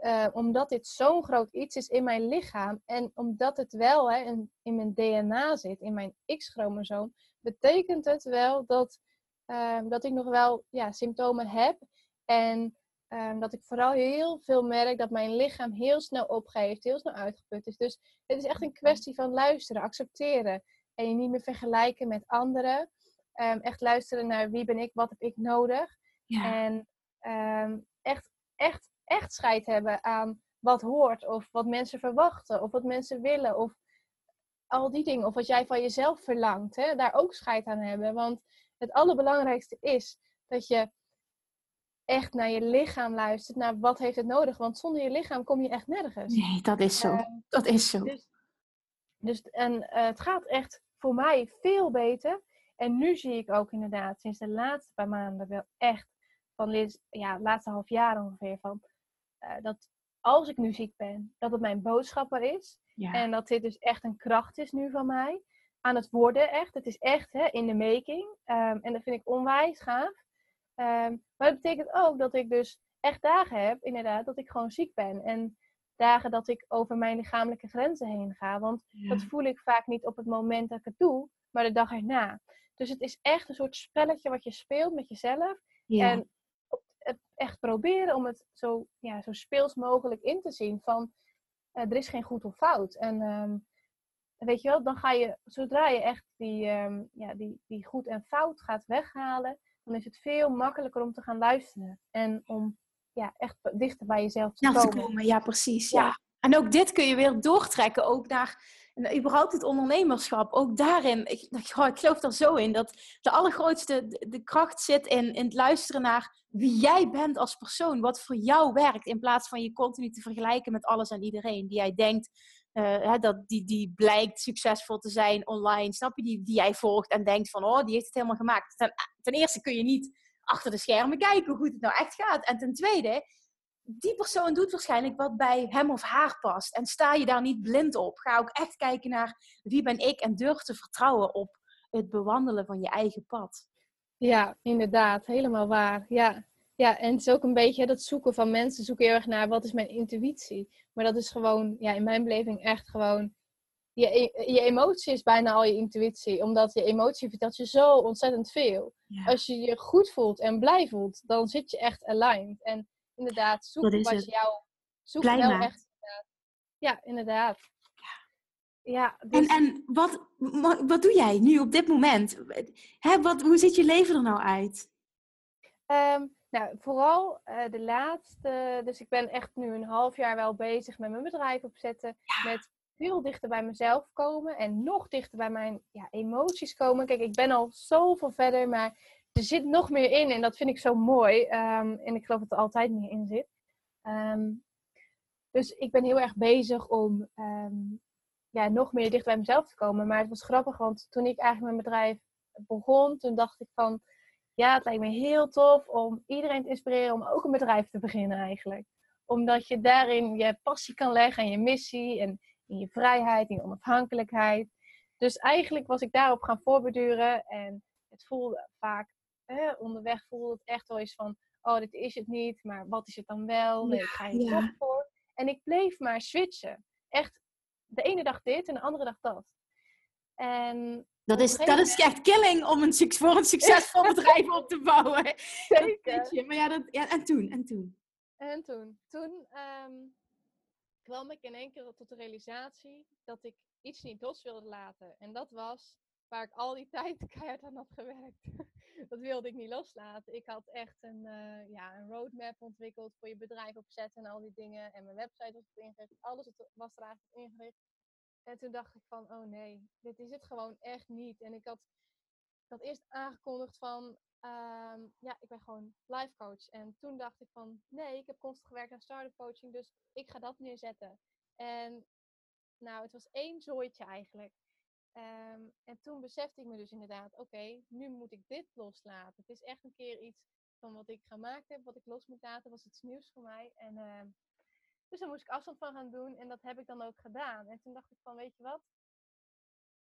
Speaker 2: uh, omdat dit zo'n groot iets is in mijn lichaam en omdat het wel hè, in, in mijn DNA zit, in mijn X-chromosoom, betekent het wel dat, uh, dat ik nog wel ja, symptomen heb. En ehm, dat ik vooral heel veel merk dat mijn lichaam heel snel opgeeft, heel snel uitgeput is. Dus het is echt een kwestie van luisteren, accepteren en je niet meer vergelijken met anderen. Ehm, echt luisteren naar wie ben ik, wat heb ik nodig.
Speaker 1: Ja.
Speaker 2: En ehm, echt, echt, echt scheid hebben aan wat hoort of wat mensen verwachten of wat mensen willen of al die dingen. Of wat jij van jezelf verlangt, hè? daar ook scheid aan hebben. Want het allerbelangrijkste is dat je echt naar je lichaam luistert, naar wat heeft het nodig. Want zonder je lichaam kom je echt nergens.
Speaker 1: Nee, dat is zo.
Speaker 2: Ehm,
Speaker 1: dat is zo.
Speaker 2: Dus, dus en eh, het gaat echt voor mij veel beter. En nu zie ik ook inderdaad sinds de laatste paar maanden wel echt van ja, het laatste half jaar ongeveer van eh, dat als ik nu ziek ben, dat het mijn boodschapper is.
Speaker 1: ja.
Speaker 2: En dat dit dus echt een kracht is nu van mij. Aan het worden echt. Het is echt hè, in de making. Ehm, en dat vind ik onwijs gaaf. Ehm, maar dat betekent ook dat ik dus echt dagen heb, inderdaad, dat ik gewoon ziek ben. En dagen dat ik over mijn lichamelijke grenzen heen ga. Want
Speaker 1: Ja.
Speaker 2: dat voel ik vaak niet op het moment dat ik het doe, maar de dag erna. Dus het is echt een soort spelletje wat je speelt met jezelf.
Speaker 1: ja.
Speaker 2: En het echt proberen om het zo, ja, zo speels mogelijk in te zien van eh, er is geen goed of fout. En ehm, weet je wel, dan ga je, zodra je echt die, ehm, ja, die, die goed en fout gaat weghalen, dan is het veel makkelijker om te gaan luisteren. En om ja, echt dichter bij jezelf te komen.
Speaker 1: ja, precies. Ja.
Speaker 2: Ja.
Speaker 1: En ook dit kun je weer doortrekken, ook naar en überhaupt het ondernemerschap. Ook daarin, ik, ik, ik geloof er zo in, dat de allergrootste de, de kracht zit in, in het luisteren naar wie jij bent als persoon. Wat voor jou werkt, in plaats van je continu te vergelijken met alles en iedereen. Die jij denkt, eh, dat die, die blijkt succesvol te zijn online. Snap je? Die, die jij volgt en denkt van, oh, die heeft het helemaal gemaakt. Ten, ten eerste kun je niet achter de schermen kijken hoe goed het nou echt gaat. En ten tweede, die persoon doet waarschijnlijk wat bij hem of haar past. En sta je daar niet blind op. Ga ook echt kijken naar wie ben ik en durf te vertrouwen op het bewandelen van je eigen pad.
Speaker 2: Ja, inderdaad. Helemaal waar. Ja. Ja, en het is ook een beetje dat zoeken van mensen. Zoeken heel erg naar wat is mijn intuïtie. Maar dat is gewoon, ja, in mijn beleving echt gewoon... Je, e- je emotie is bijna al je intuïtie. Omdat je emotie vertelt je zo ontzettend veel. Als je je goed voelt en blij voelt, dan zit je echt aligned. En inderdaad, zoek wat
Speaker 1: het.
Speaker 2: jou... Zoek
Speaker 1: Blij maakt.
Speaker 2: echt... Ja, inderdaad. Ja,
Speaker 1: En,
Speaker 2: dus...
Speaker 1: en wat, wat doe jij nu op dit moment? Hè, wat, hoe ziet je leven er nou uit?
Speaker 2: Ehm, nou, vooral eh, de laatste. Dus ik ben echt nu een half jaar wel bezig met mijn bedrijf opzetten. Met veel dichter bij mezelf komen en nog dichter bij mijn ja, emoties komen. Kijk, ik ben al zoveel verder, maar er zit nog meer in en dat vind ik zo mooi. Ehm, en ik geloof dat er altijd meer in zit. Ehm, dus ik ben heel erg bezig om ehm, ja, nog meer dicht bij mezelf te komen. Maar het was grappig, want toen ik eigenlijk mijn bedrijf begon, toen dacht ik van ja, het lijkt me heel tof om iedereen te inspireren om ook een bedrijf te beginnen eigenlijk. Omdat je daarin je passie kan leggen en je missie en in je vrijheid, in je onafhankelijkheid. Dus eigenlijk was ik daarop gaan voorbeduren en het voelde vaak, onderweg voelde het echt wel eens van, oh dit is het niet, maar wat is het dan wel? Nee, ik ga
Speaker 1: ja.
Speaker 2: toch voor. En ik bleef maar switchen. Echt, de ene dag dit en de andere dag dat. En
Speaker 1: Dat is, dat is echt killing om een, voor een succesvol [laughs] bedrijf op te bouwen.
Speaker 2: Zeker.
Speaker 1: Maar ja, dat, ja, en toen, en toen.
Speaker 2: En toen, toen ehm, kwam ik in één keer tot de realisatie dat ik iets niet los wilde laten. En dat was waar ik al die [laughs] tijd keihard aan had gewerkt. [laughs] dat wilde ik niet loslaten. Ik had echt een, eh, ja, een roadmap ontwikkeld voor je bedrijf opzetten en al die dingen. En mijn website was ingericht. Alles was er eigenlijk ingericht. En toen dacht ik van, oh nee, dit is het gewoon echt niet. En ik had, had eerst aangekondigd van, Ehm, ja, ik ben gewoon life coach. En toen dacht ik van, nee, ik heb constant gewerkt aan start-up coaching, dus ik ga dat neerzetten. En nou, het was één zooitje eigenlijk. Ehm, en toen besefte ik me dus inderdaad, oké, nu moet ik dit loslaten. Het is echt een keer iets van wat ik gemaakt heb, wat ik los moet laten, was iets nieuws voor mij. En ehm, dus daar moest ik afstand van gaan doen en dat heb ik dan ook gedaan. En toen dacht ik van, weet je wat?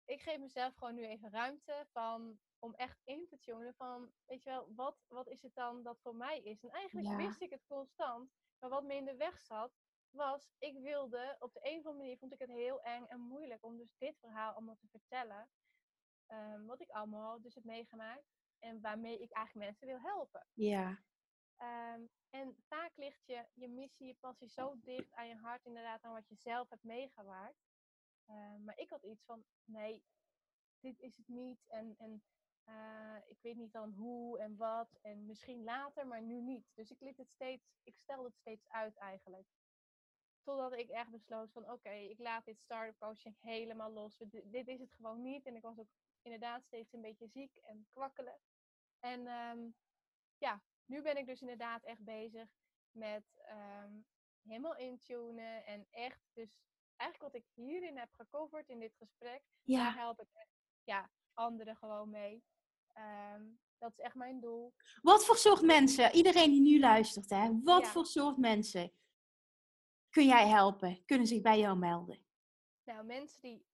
Speaker 2: Ik geef mezelf gewoon nu even ruimte van, om echt in te tunen van, weet je wel, wat, wat is het dan dat voor mij is? En eigenlijk
Speaker 1: Ja.
Speaker 2: wist ik het constant, maar wat me in de weg zat, was, ik wilde, op de een of andere manier vond ik het heel eng en moeilijk om dus dit verhaal allemaal te vertellen. ehm, wat ik allemaal dus heb meegemaakt en waarmee ik eigenlijk mensen wil helpen.
Speaker 1: Ja.
Speaker 2: Ehm, en vaak ligt je, je missie, je passie zo dicht aan je hart, inderdaad, aan wat je zelf hebt meegemaakt. Ehm, maar ik had iets van, nee, dit is het niet. En, en uh, ik weet niet dan hoe en wat. En misschien later, maar nu niet. Dus ik liet het steeds, ik stelde het steeds uit eigenlijk. Totdat ik echt besloot van oké, ik laat dit start-up coaching helemaal los. Dit, is het gewoon niet. En ik was ook inderdaad steeds een beetje ziek en kwakkelen. En um, ja, nu ben ik dus inderdaad echt bezig met um, helemaal intunen. En echt dus eigenlijk wat ik hierin heb gecoverd in dit gesprek. Ja. Daar help ik ja, anderen gewoon mee. Um, dat is echt mijn doel.
Speaker 1: Wat voor soort mensen, iedereen die nu luistert, hè, wat voor soort mensen kun jij helpen? Kunnen zich bij jou melden?
Speaker 2: Nou, mensen die,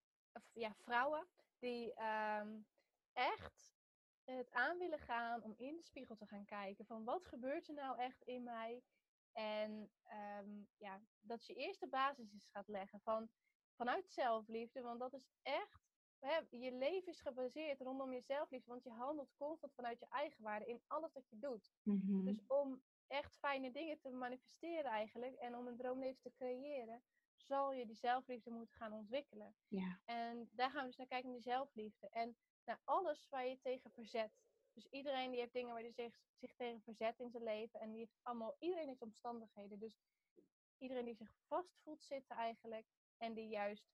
Speaker 2: ja, vrouwen die um, echt het aan willen gaan om in de spiegel te gaan kijken van wat gebeurt er nou echt in mij? En um, ja, dat je eerste basis is gaat leggen van, vanuit zelfliefde, want dat is echt je leven is gebaseerd rondom je zelfliefde, want je handelt constant vanuit je eigen waarde in alles wat je doet.
Speaker 1: Mhm.
Speaker 2: Dus om echt fijne dingen te manifesteren eigenlijk en om een droomleven te creëren, zal je die zelfliefde moeten gaan ontwikkelen.
Speaker 1: Ja.
Speaker 2: En daar gaan we dus naar kijken, naar die zelfliefde. En naar alles waar je tegen verzet. Dus iedereen die heeft dingen waar hij zich, zich tegen verzet in zijn leven. En die heeft allemaal, iedereen heeft omstandigheden. Dus iedereen die zich vast voelt zitten eigenlijk. En die juist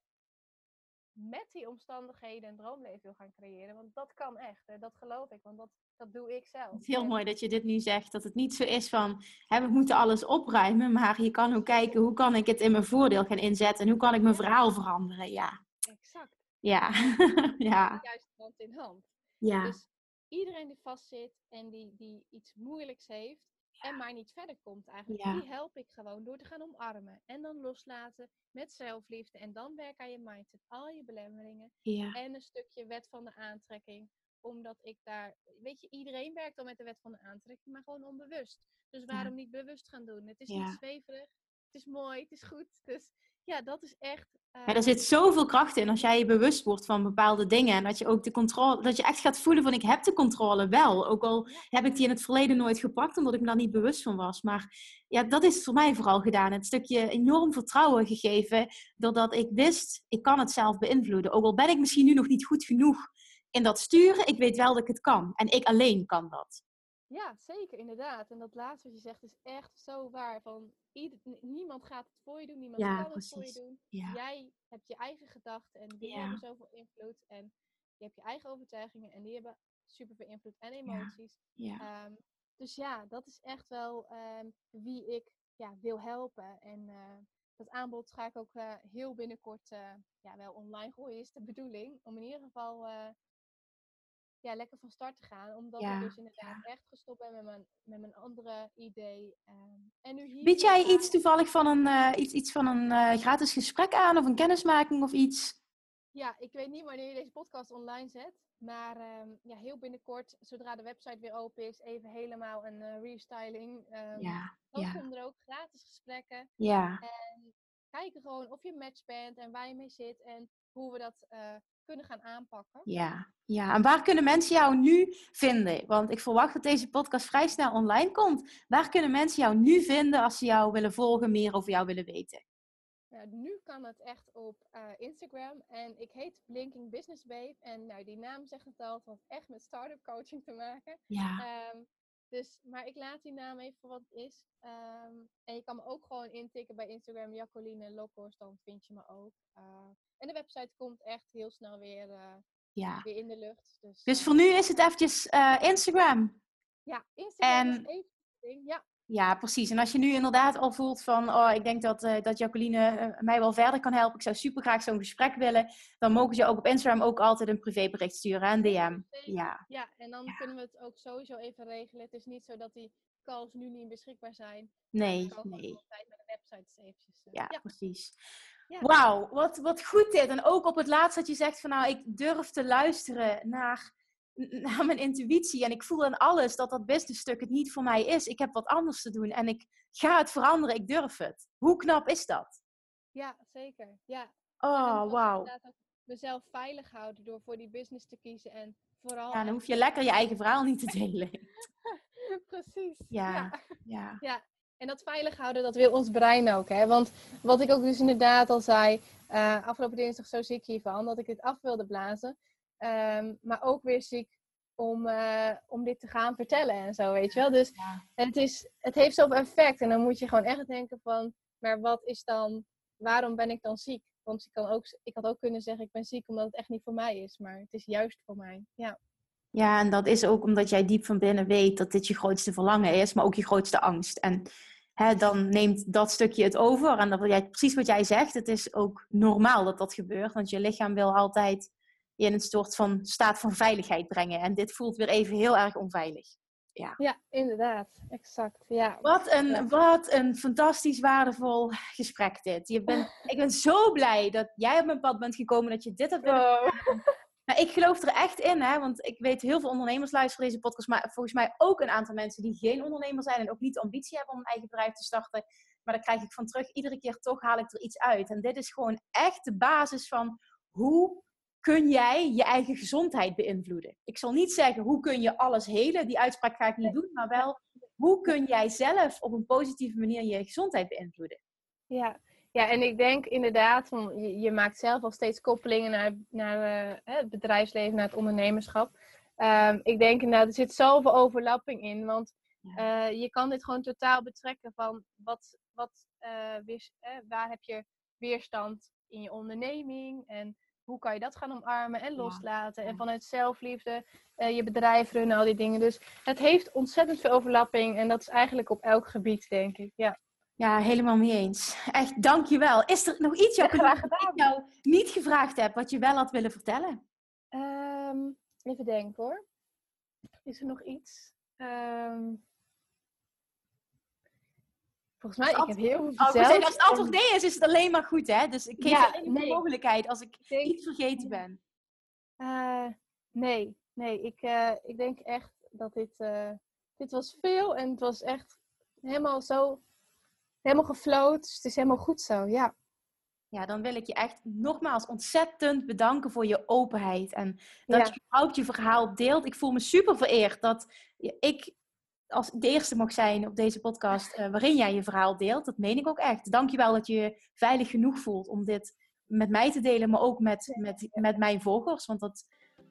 Speaker 2: met die omstandigheden een droomleven wil gaan creëren. Want dat kan echt, hè? dat geloof ik, want dat, dat doe ik zelf.
Speaker 1: Het is heel mooi dat je dit nu zegt, dat het niet zo is van, hè, we moeten alles opruimen, maar je kan ook kijken, hoe kan ik het in mijn voordeel gaan inzetten en hoe kan ik mijn verhaal veranderen, ja.
Speaker 2: Exact.
Speaker 1: Ja. [laughs] ja.
Speaker 2: Juist hand in hand.
Speaker 1: Ja.
Speaker 2: Dus iedereen die vastzit en die, die iets moeilijks heeft, en maar niet verder komt eigenlijk. Die help ik gewoon door te gaan omarmen. En dan loslaten met zelfliefde. En dan werk aan je mindset. Al je belemmeringen.
Speaker 1: Ja.
Speaker 2: En een stukje wet van de aantrekking. Omdat ik daar... Weet je, iedereen werkt al met de wet van de aantrekking. Maar gewoon onbewust. Dus waarom niet bewust gaan doen? Het is niet zweverig. Het is mooi. Het is goed. Dus ja, dat is echt.
Speaker 1: Ja, er zit zoveel kracht in als jij je bewust wordt van bepaalde dingen. En dat je ook de controle, dat je echt gaat voelen van ik heb de controle wel. Ook al heb ik die in het verleden nooit gepakt, omdat ik me daar niet bewust van was. Maar ja, dat is voor mij vooral gedaan. Het stukje enorm vertrouwen gegeven, doordat ik wist, ik kan het zelf beïnvloeden. Ook al ben ik misschien nu nog niet goed genoeg in dat sturen, ik weet wel dat ik het kan. En ik alleen kan dat.
Speaker 2: Ja, zeker, inderdaad. En dat laatste wat je zegt is echt zo waar. Van ieder, niemand gaat het voor je doen, niemand kan het voor je doen. Jij hebt je eigen gedachten en die hebben zoveel invloed. En je hebt je eigen overtuigingen en die hebben super veel invloed en emoties. Um, dus ja, dat is echt wel um, wie ik ja, wil helpen. En uh, dat aanbod ga ik ook uh, heel binnenkort uh, ja, wel online gooien, is de bedoeling. Om in ieder geval ja, lekker van start te gaan. Omdat ik dus inderdaad echt gestopt ben met mijn, met mijn andere idee. Um, en nu hier
Speaker 1: Bied jij iets toevallig van een, uh, iets, iets van een uh, gratis gesprek aan of een kennismaking of iets?
Speaker 2: Ja, ik weet niet wanneer je deze podcast online zet. Maar um, ja, heel binnenkort, zodra de website weer open is, even helemaal een uh, restyling. Um,
Speaker 1: ja,
Speaker 2: dan
Speaker 1: ja.
Speaker 2: komen er ook gratis gesprekken.
Speaker 1: Ja.
Speaker 2: En kijken gewoon of je match bent en waar je mee zit en hoe we dat kunnen gaan aanpakken.
Speaker 1: Ja, ja, en waar kunnen mensen jou nu vinden? Want ik verwacht dat deze podcast vrij snel online komt. Waar kunnen mensen jou nu vinden als ze jou willen volgen, meer over jou willen weten?
Speaker 2: Nou, nu kan het echt op uh, Instagram. En ik heet Blinking Business Babe. En nou, die naam zegt het al, het heeft echt met startup coaching te maken.
Speaker 1: Ja.
Speaker 2: Um, dus, maar ik laat die naam even voor wat het is. Um, en je kan me ook gewoon intikken bij Instagram, Jacqueline Lokos, dan vind je me ook. Uh, en de website komt echt heel snel weer, uh,
Speaker 1: ja.
Speaker 2: weer in de lucht. Dus,
Speaker 1: dus voor nu is het eventjes Instagram.
Speaker 2: Ja, Instagram en... is even ja.
Speaker 1: Ja, precies. En als je nu inderdaad al voelt van, oh, ik denk dat, uh, dat Jacqueline uh, mij wel verder kan helpen. Ik zou super graag zo'n gesprek willen. Dan mogen ze ook op Instagram ook altijd een privébericht sturen, een DM. Ja.
Speaker 2: Ja, en dan ja. kunnen we het ook sowieso even regelen. Het is niet zo dat die calls nu niet beschikbaar zijn.
Speaker 1: Nee, nee.
Speaker 2: Altijd met de website eventjes.
Speaker 1: Ja, ja, precies. Ja. Wauw, wat, wat goed dit. En ook op het laatst dat je zegt van, nou, ik durf te luisteren naar naar mijn intuïtie en ik voel in alles dat dat businessstuk het niet voor mij is. Ik heb wat anders te doen en ik ga het veranderen, ik durf het. Hoe knap is dat?
Speaker 2: Ja, zeker. Ja.
Speaker 1: Oh, wauw.
Speaker 2: mezelf veilig houden door voor die business te kiezen en vooral...
Speaker 1: Ja, dan hoef je lekker je eigen verhaal niet te [laughs] delen. [laughs]
Speaker 2: Precies.
Speaker 1: Ja, ja.
Speaker 2: ja. En dat veilig houden, dat wil ons brein ook. Hè? Want wat ik ook dus inderdaad al zei, uh, afgelopen dinsdag zo ziek hiervan, dat ik dit af wilde blazen. Ehm, maar ook weer ziek om, uh, om dit te gaan vertellen en zo, weet je wel. Dus het, is, het heeft zoveel effect. En dan moet je gewoon echt denken van, maar wat is dan, waarom ben ik dan ziek? Want ik, kan ook, ik had ook kunnen zeggen, ik ben ziek omdat het echt niet voor mij is. Maar het is juist voor mij, ja.
Speaker 1: Ja, en dat is ook omdat jij diep van binnen weet dat dit je grootste verlangen is, maar ook je grootste angst. En hè, dan neemt dat stukje het over. En dat wil jij, precies wat jij zegt, het is ook normaal dat dat gebeurt. Want je lichaam wil altijd in een soort van staat van veiligheid brengen. En dit voelt weer even heel erg onveilig. Ja,
Speaker 2: ja inderdaad. Exact. Ja.
Speaker 1: Wat, een, wat een fantastisch waardevol gesprek dit. Je bent, [laughs] ik ben zo blij dat jij op mijn pad bent gekomen, dat je dit hebt willen nou, ik geloof er echt in, hè, want ik weet heel veel ondernemers luisteren deze podcast, maar volgens mij ook een aantal mensen die geen ondernemer zijn en ook niet de ambitie hebben om een eigen bedrijf te starten. Maar daar krijg ik van terug, iedere keer toch haal ik er iets uit. En dit is gewoon echt de basis van hoe kun jij je eigen gezondheid beïnvloeden. Ik zal niet zeggen hoe kun je alles helen, die uitspraak ga ik niet doen, maar wel hoe kun jij zelf op een positieve manier je gezondheid beïnvloeden.
Speaker 2: Ja, ja, en ik denk inderdaad, je, je maakt zelf al steeds koppelingen naar, naar uh, het bedrijfsleven, naar het ondernemerschap. Um, ik denk inderdaad, er zit zoveel overlapping in. Want uh, je kan dit gewoon totaal betrekken van wat, wat, weer, waar heb je weerstand in je onderneming en hoe kan je dat gaan omarmen en loslaten. En vanuit zelfliefde je bedrijf runnen, al die dingen. Dus het heeft ontzettend veel overlapping en dat is eigenlijk op elk gebied, denk ik. Ja.
Speaker 1: Ja, helemaal mee eens. Echt, dankjewel. Is er nog iets, Jacques, ja, dat ik jou niet gevraagd heb, wat je wel had willen vertellen?
Speaker 2: Um, even denken hoor. Is er nog iets? Um, volgens mij, ik heb heel veel verteld.
Speaker 1: Oh, als het antwoord nee is, is het alleen maar goed, hè? Dus ik geef ja, alleen nee. de mogelijkheid als ik iets vergeten ben.
Speaker 2: Uh, nee, nee. Ik, uh, ik denk echt dat dit... Uh, dit was veel en het was echt helemaal zo helemaal gefloot. Dus het is helemaal goed zo, ja.
Speaker 1: Ja, dan wil ik je echt nogmaals ontzettend bedanken voor je openheid. En dat je überhaupt je verhaal deelt. Ik voel me super vereerd dat ik als de eerste mag zijn op deze podcast uh, waarin jij je verhaal deelt. Dat meen ik ook echt. Dankjewel dat je je veilig genoeg voelt om dit met mij te delen, maar ook met, met, met mijn volgers. Want dat,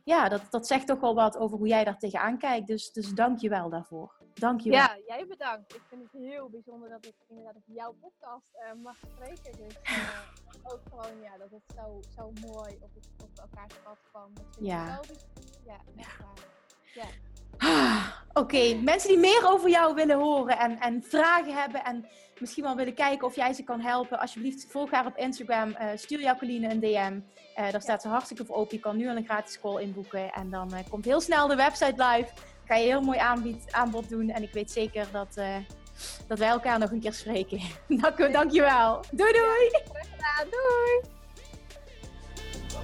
Speaker 1: ja, dat, dat zegt toch wel wat over hoe jij daar tegenaan kijkt. Dus, dus dank je wel daarvoor. Dank je wel.
Speaker 2: Ja, jij bedankt. Ik vind het heel bijzonder dat ik inderdaad op jouw podcast uh, mag spreken. Dus uh, ook gewoon, ja, dat het zo, zo mooi op, het, op elkaars pad kwam.
Speaker 1: ja.
Speaker 2: ja, echt waar. Ja.
Speaker 1: Oké, mensen die meer over jou willen horen en, en vragen hebben en misschien wel willen kijken of jij ze kan helpen, alsjeblieft volg haar op Instagram. Uh, stuur Jacqueline een DM. Uh, daar staat ze hartstikke voor open. Je kan nu al een gratis call inboeken en dan uh, komt heel snel de website live. Ga je heel mooi aanbied, aanbod doen en ik weet zeker dat, dat wij elkaar nog een keer spreken. [laughs] Dank, dankjewel. Doei doei!
Speaker 2: Doei!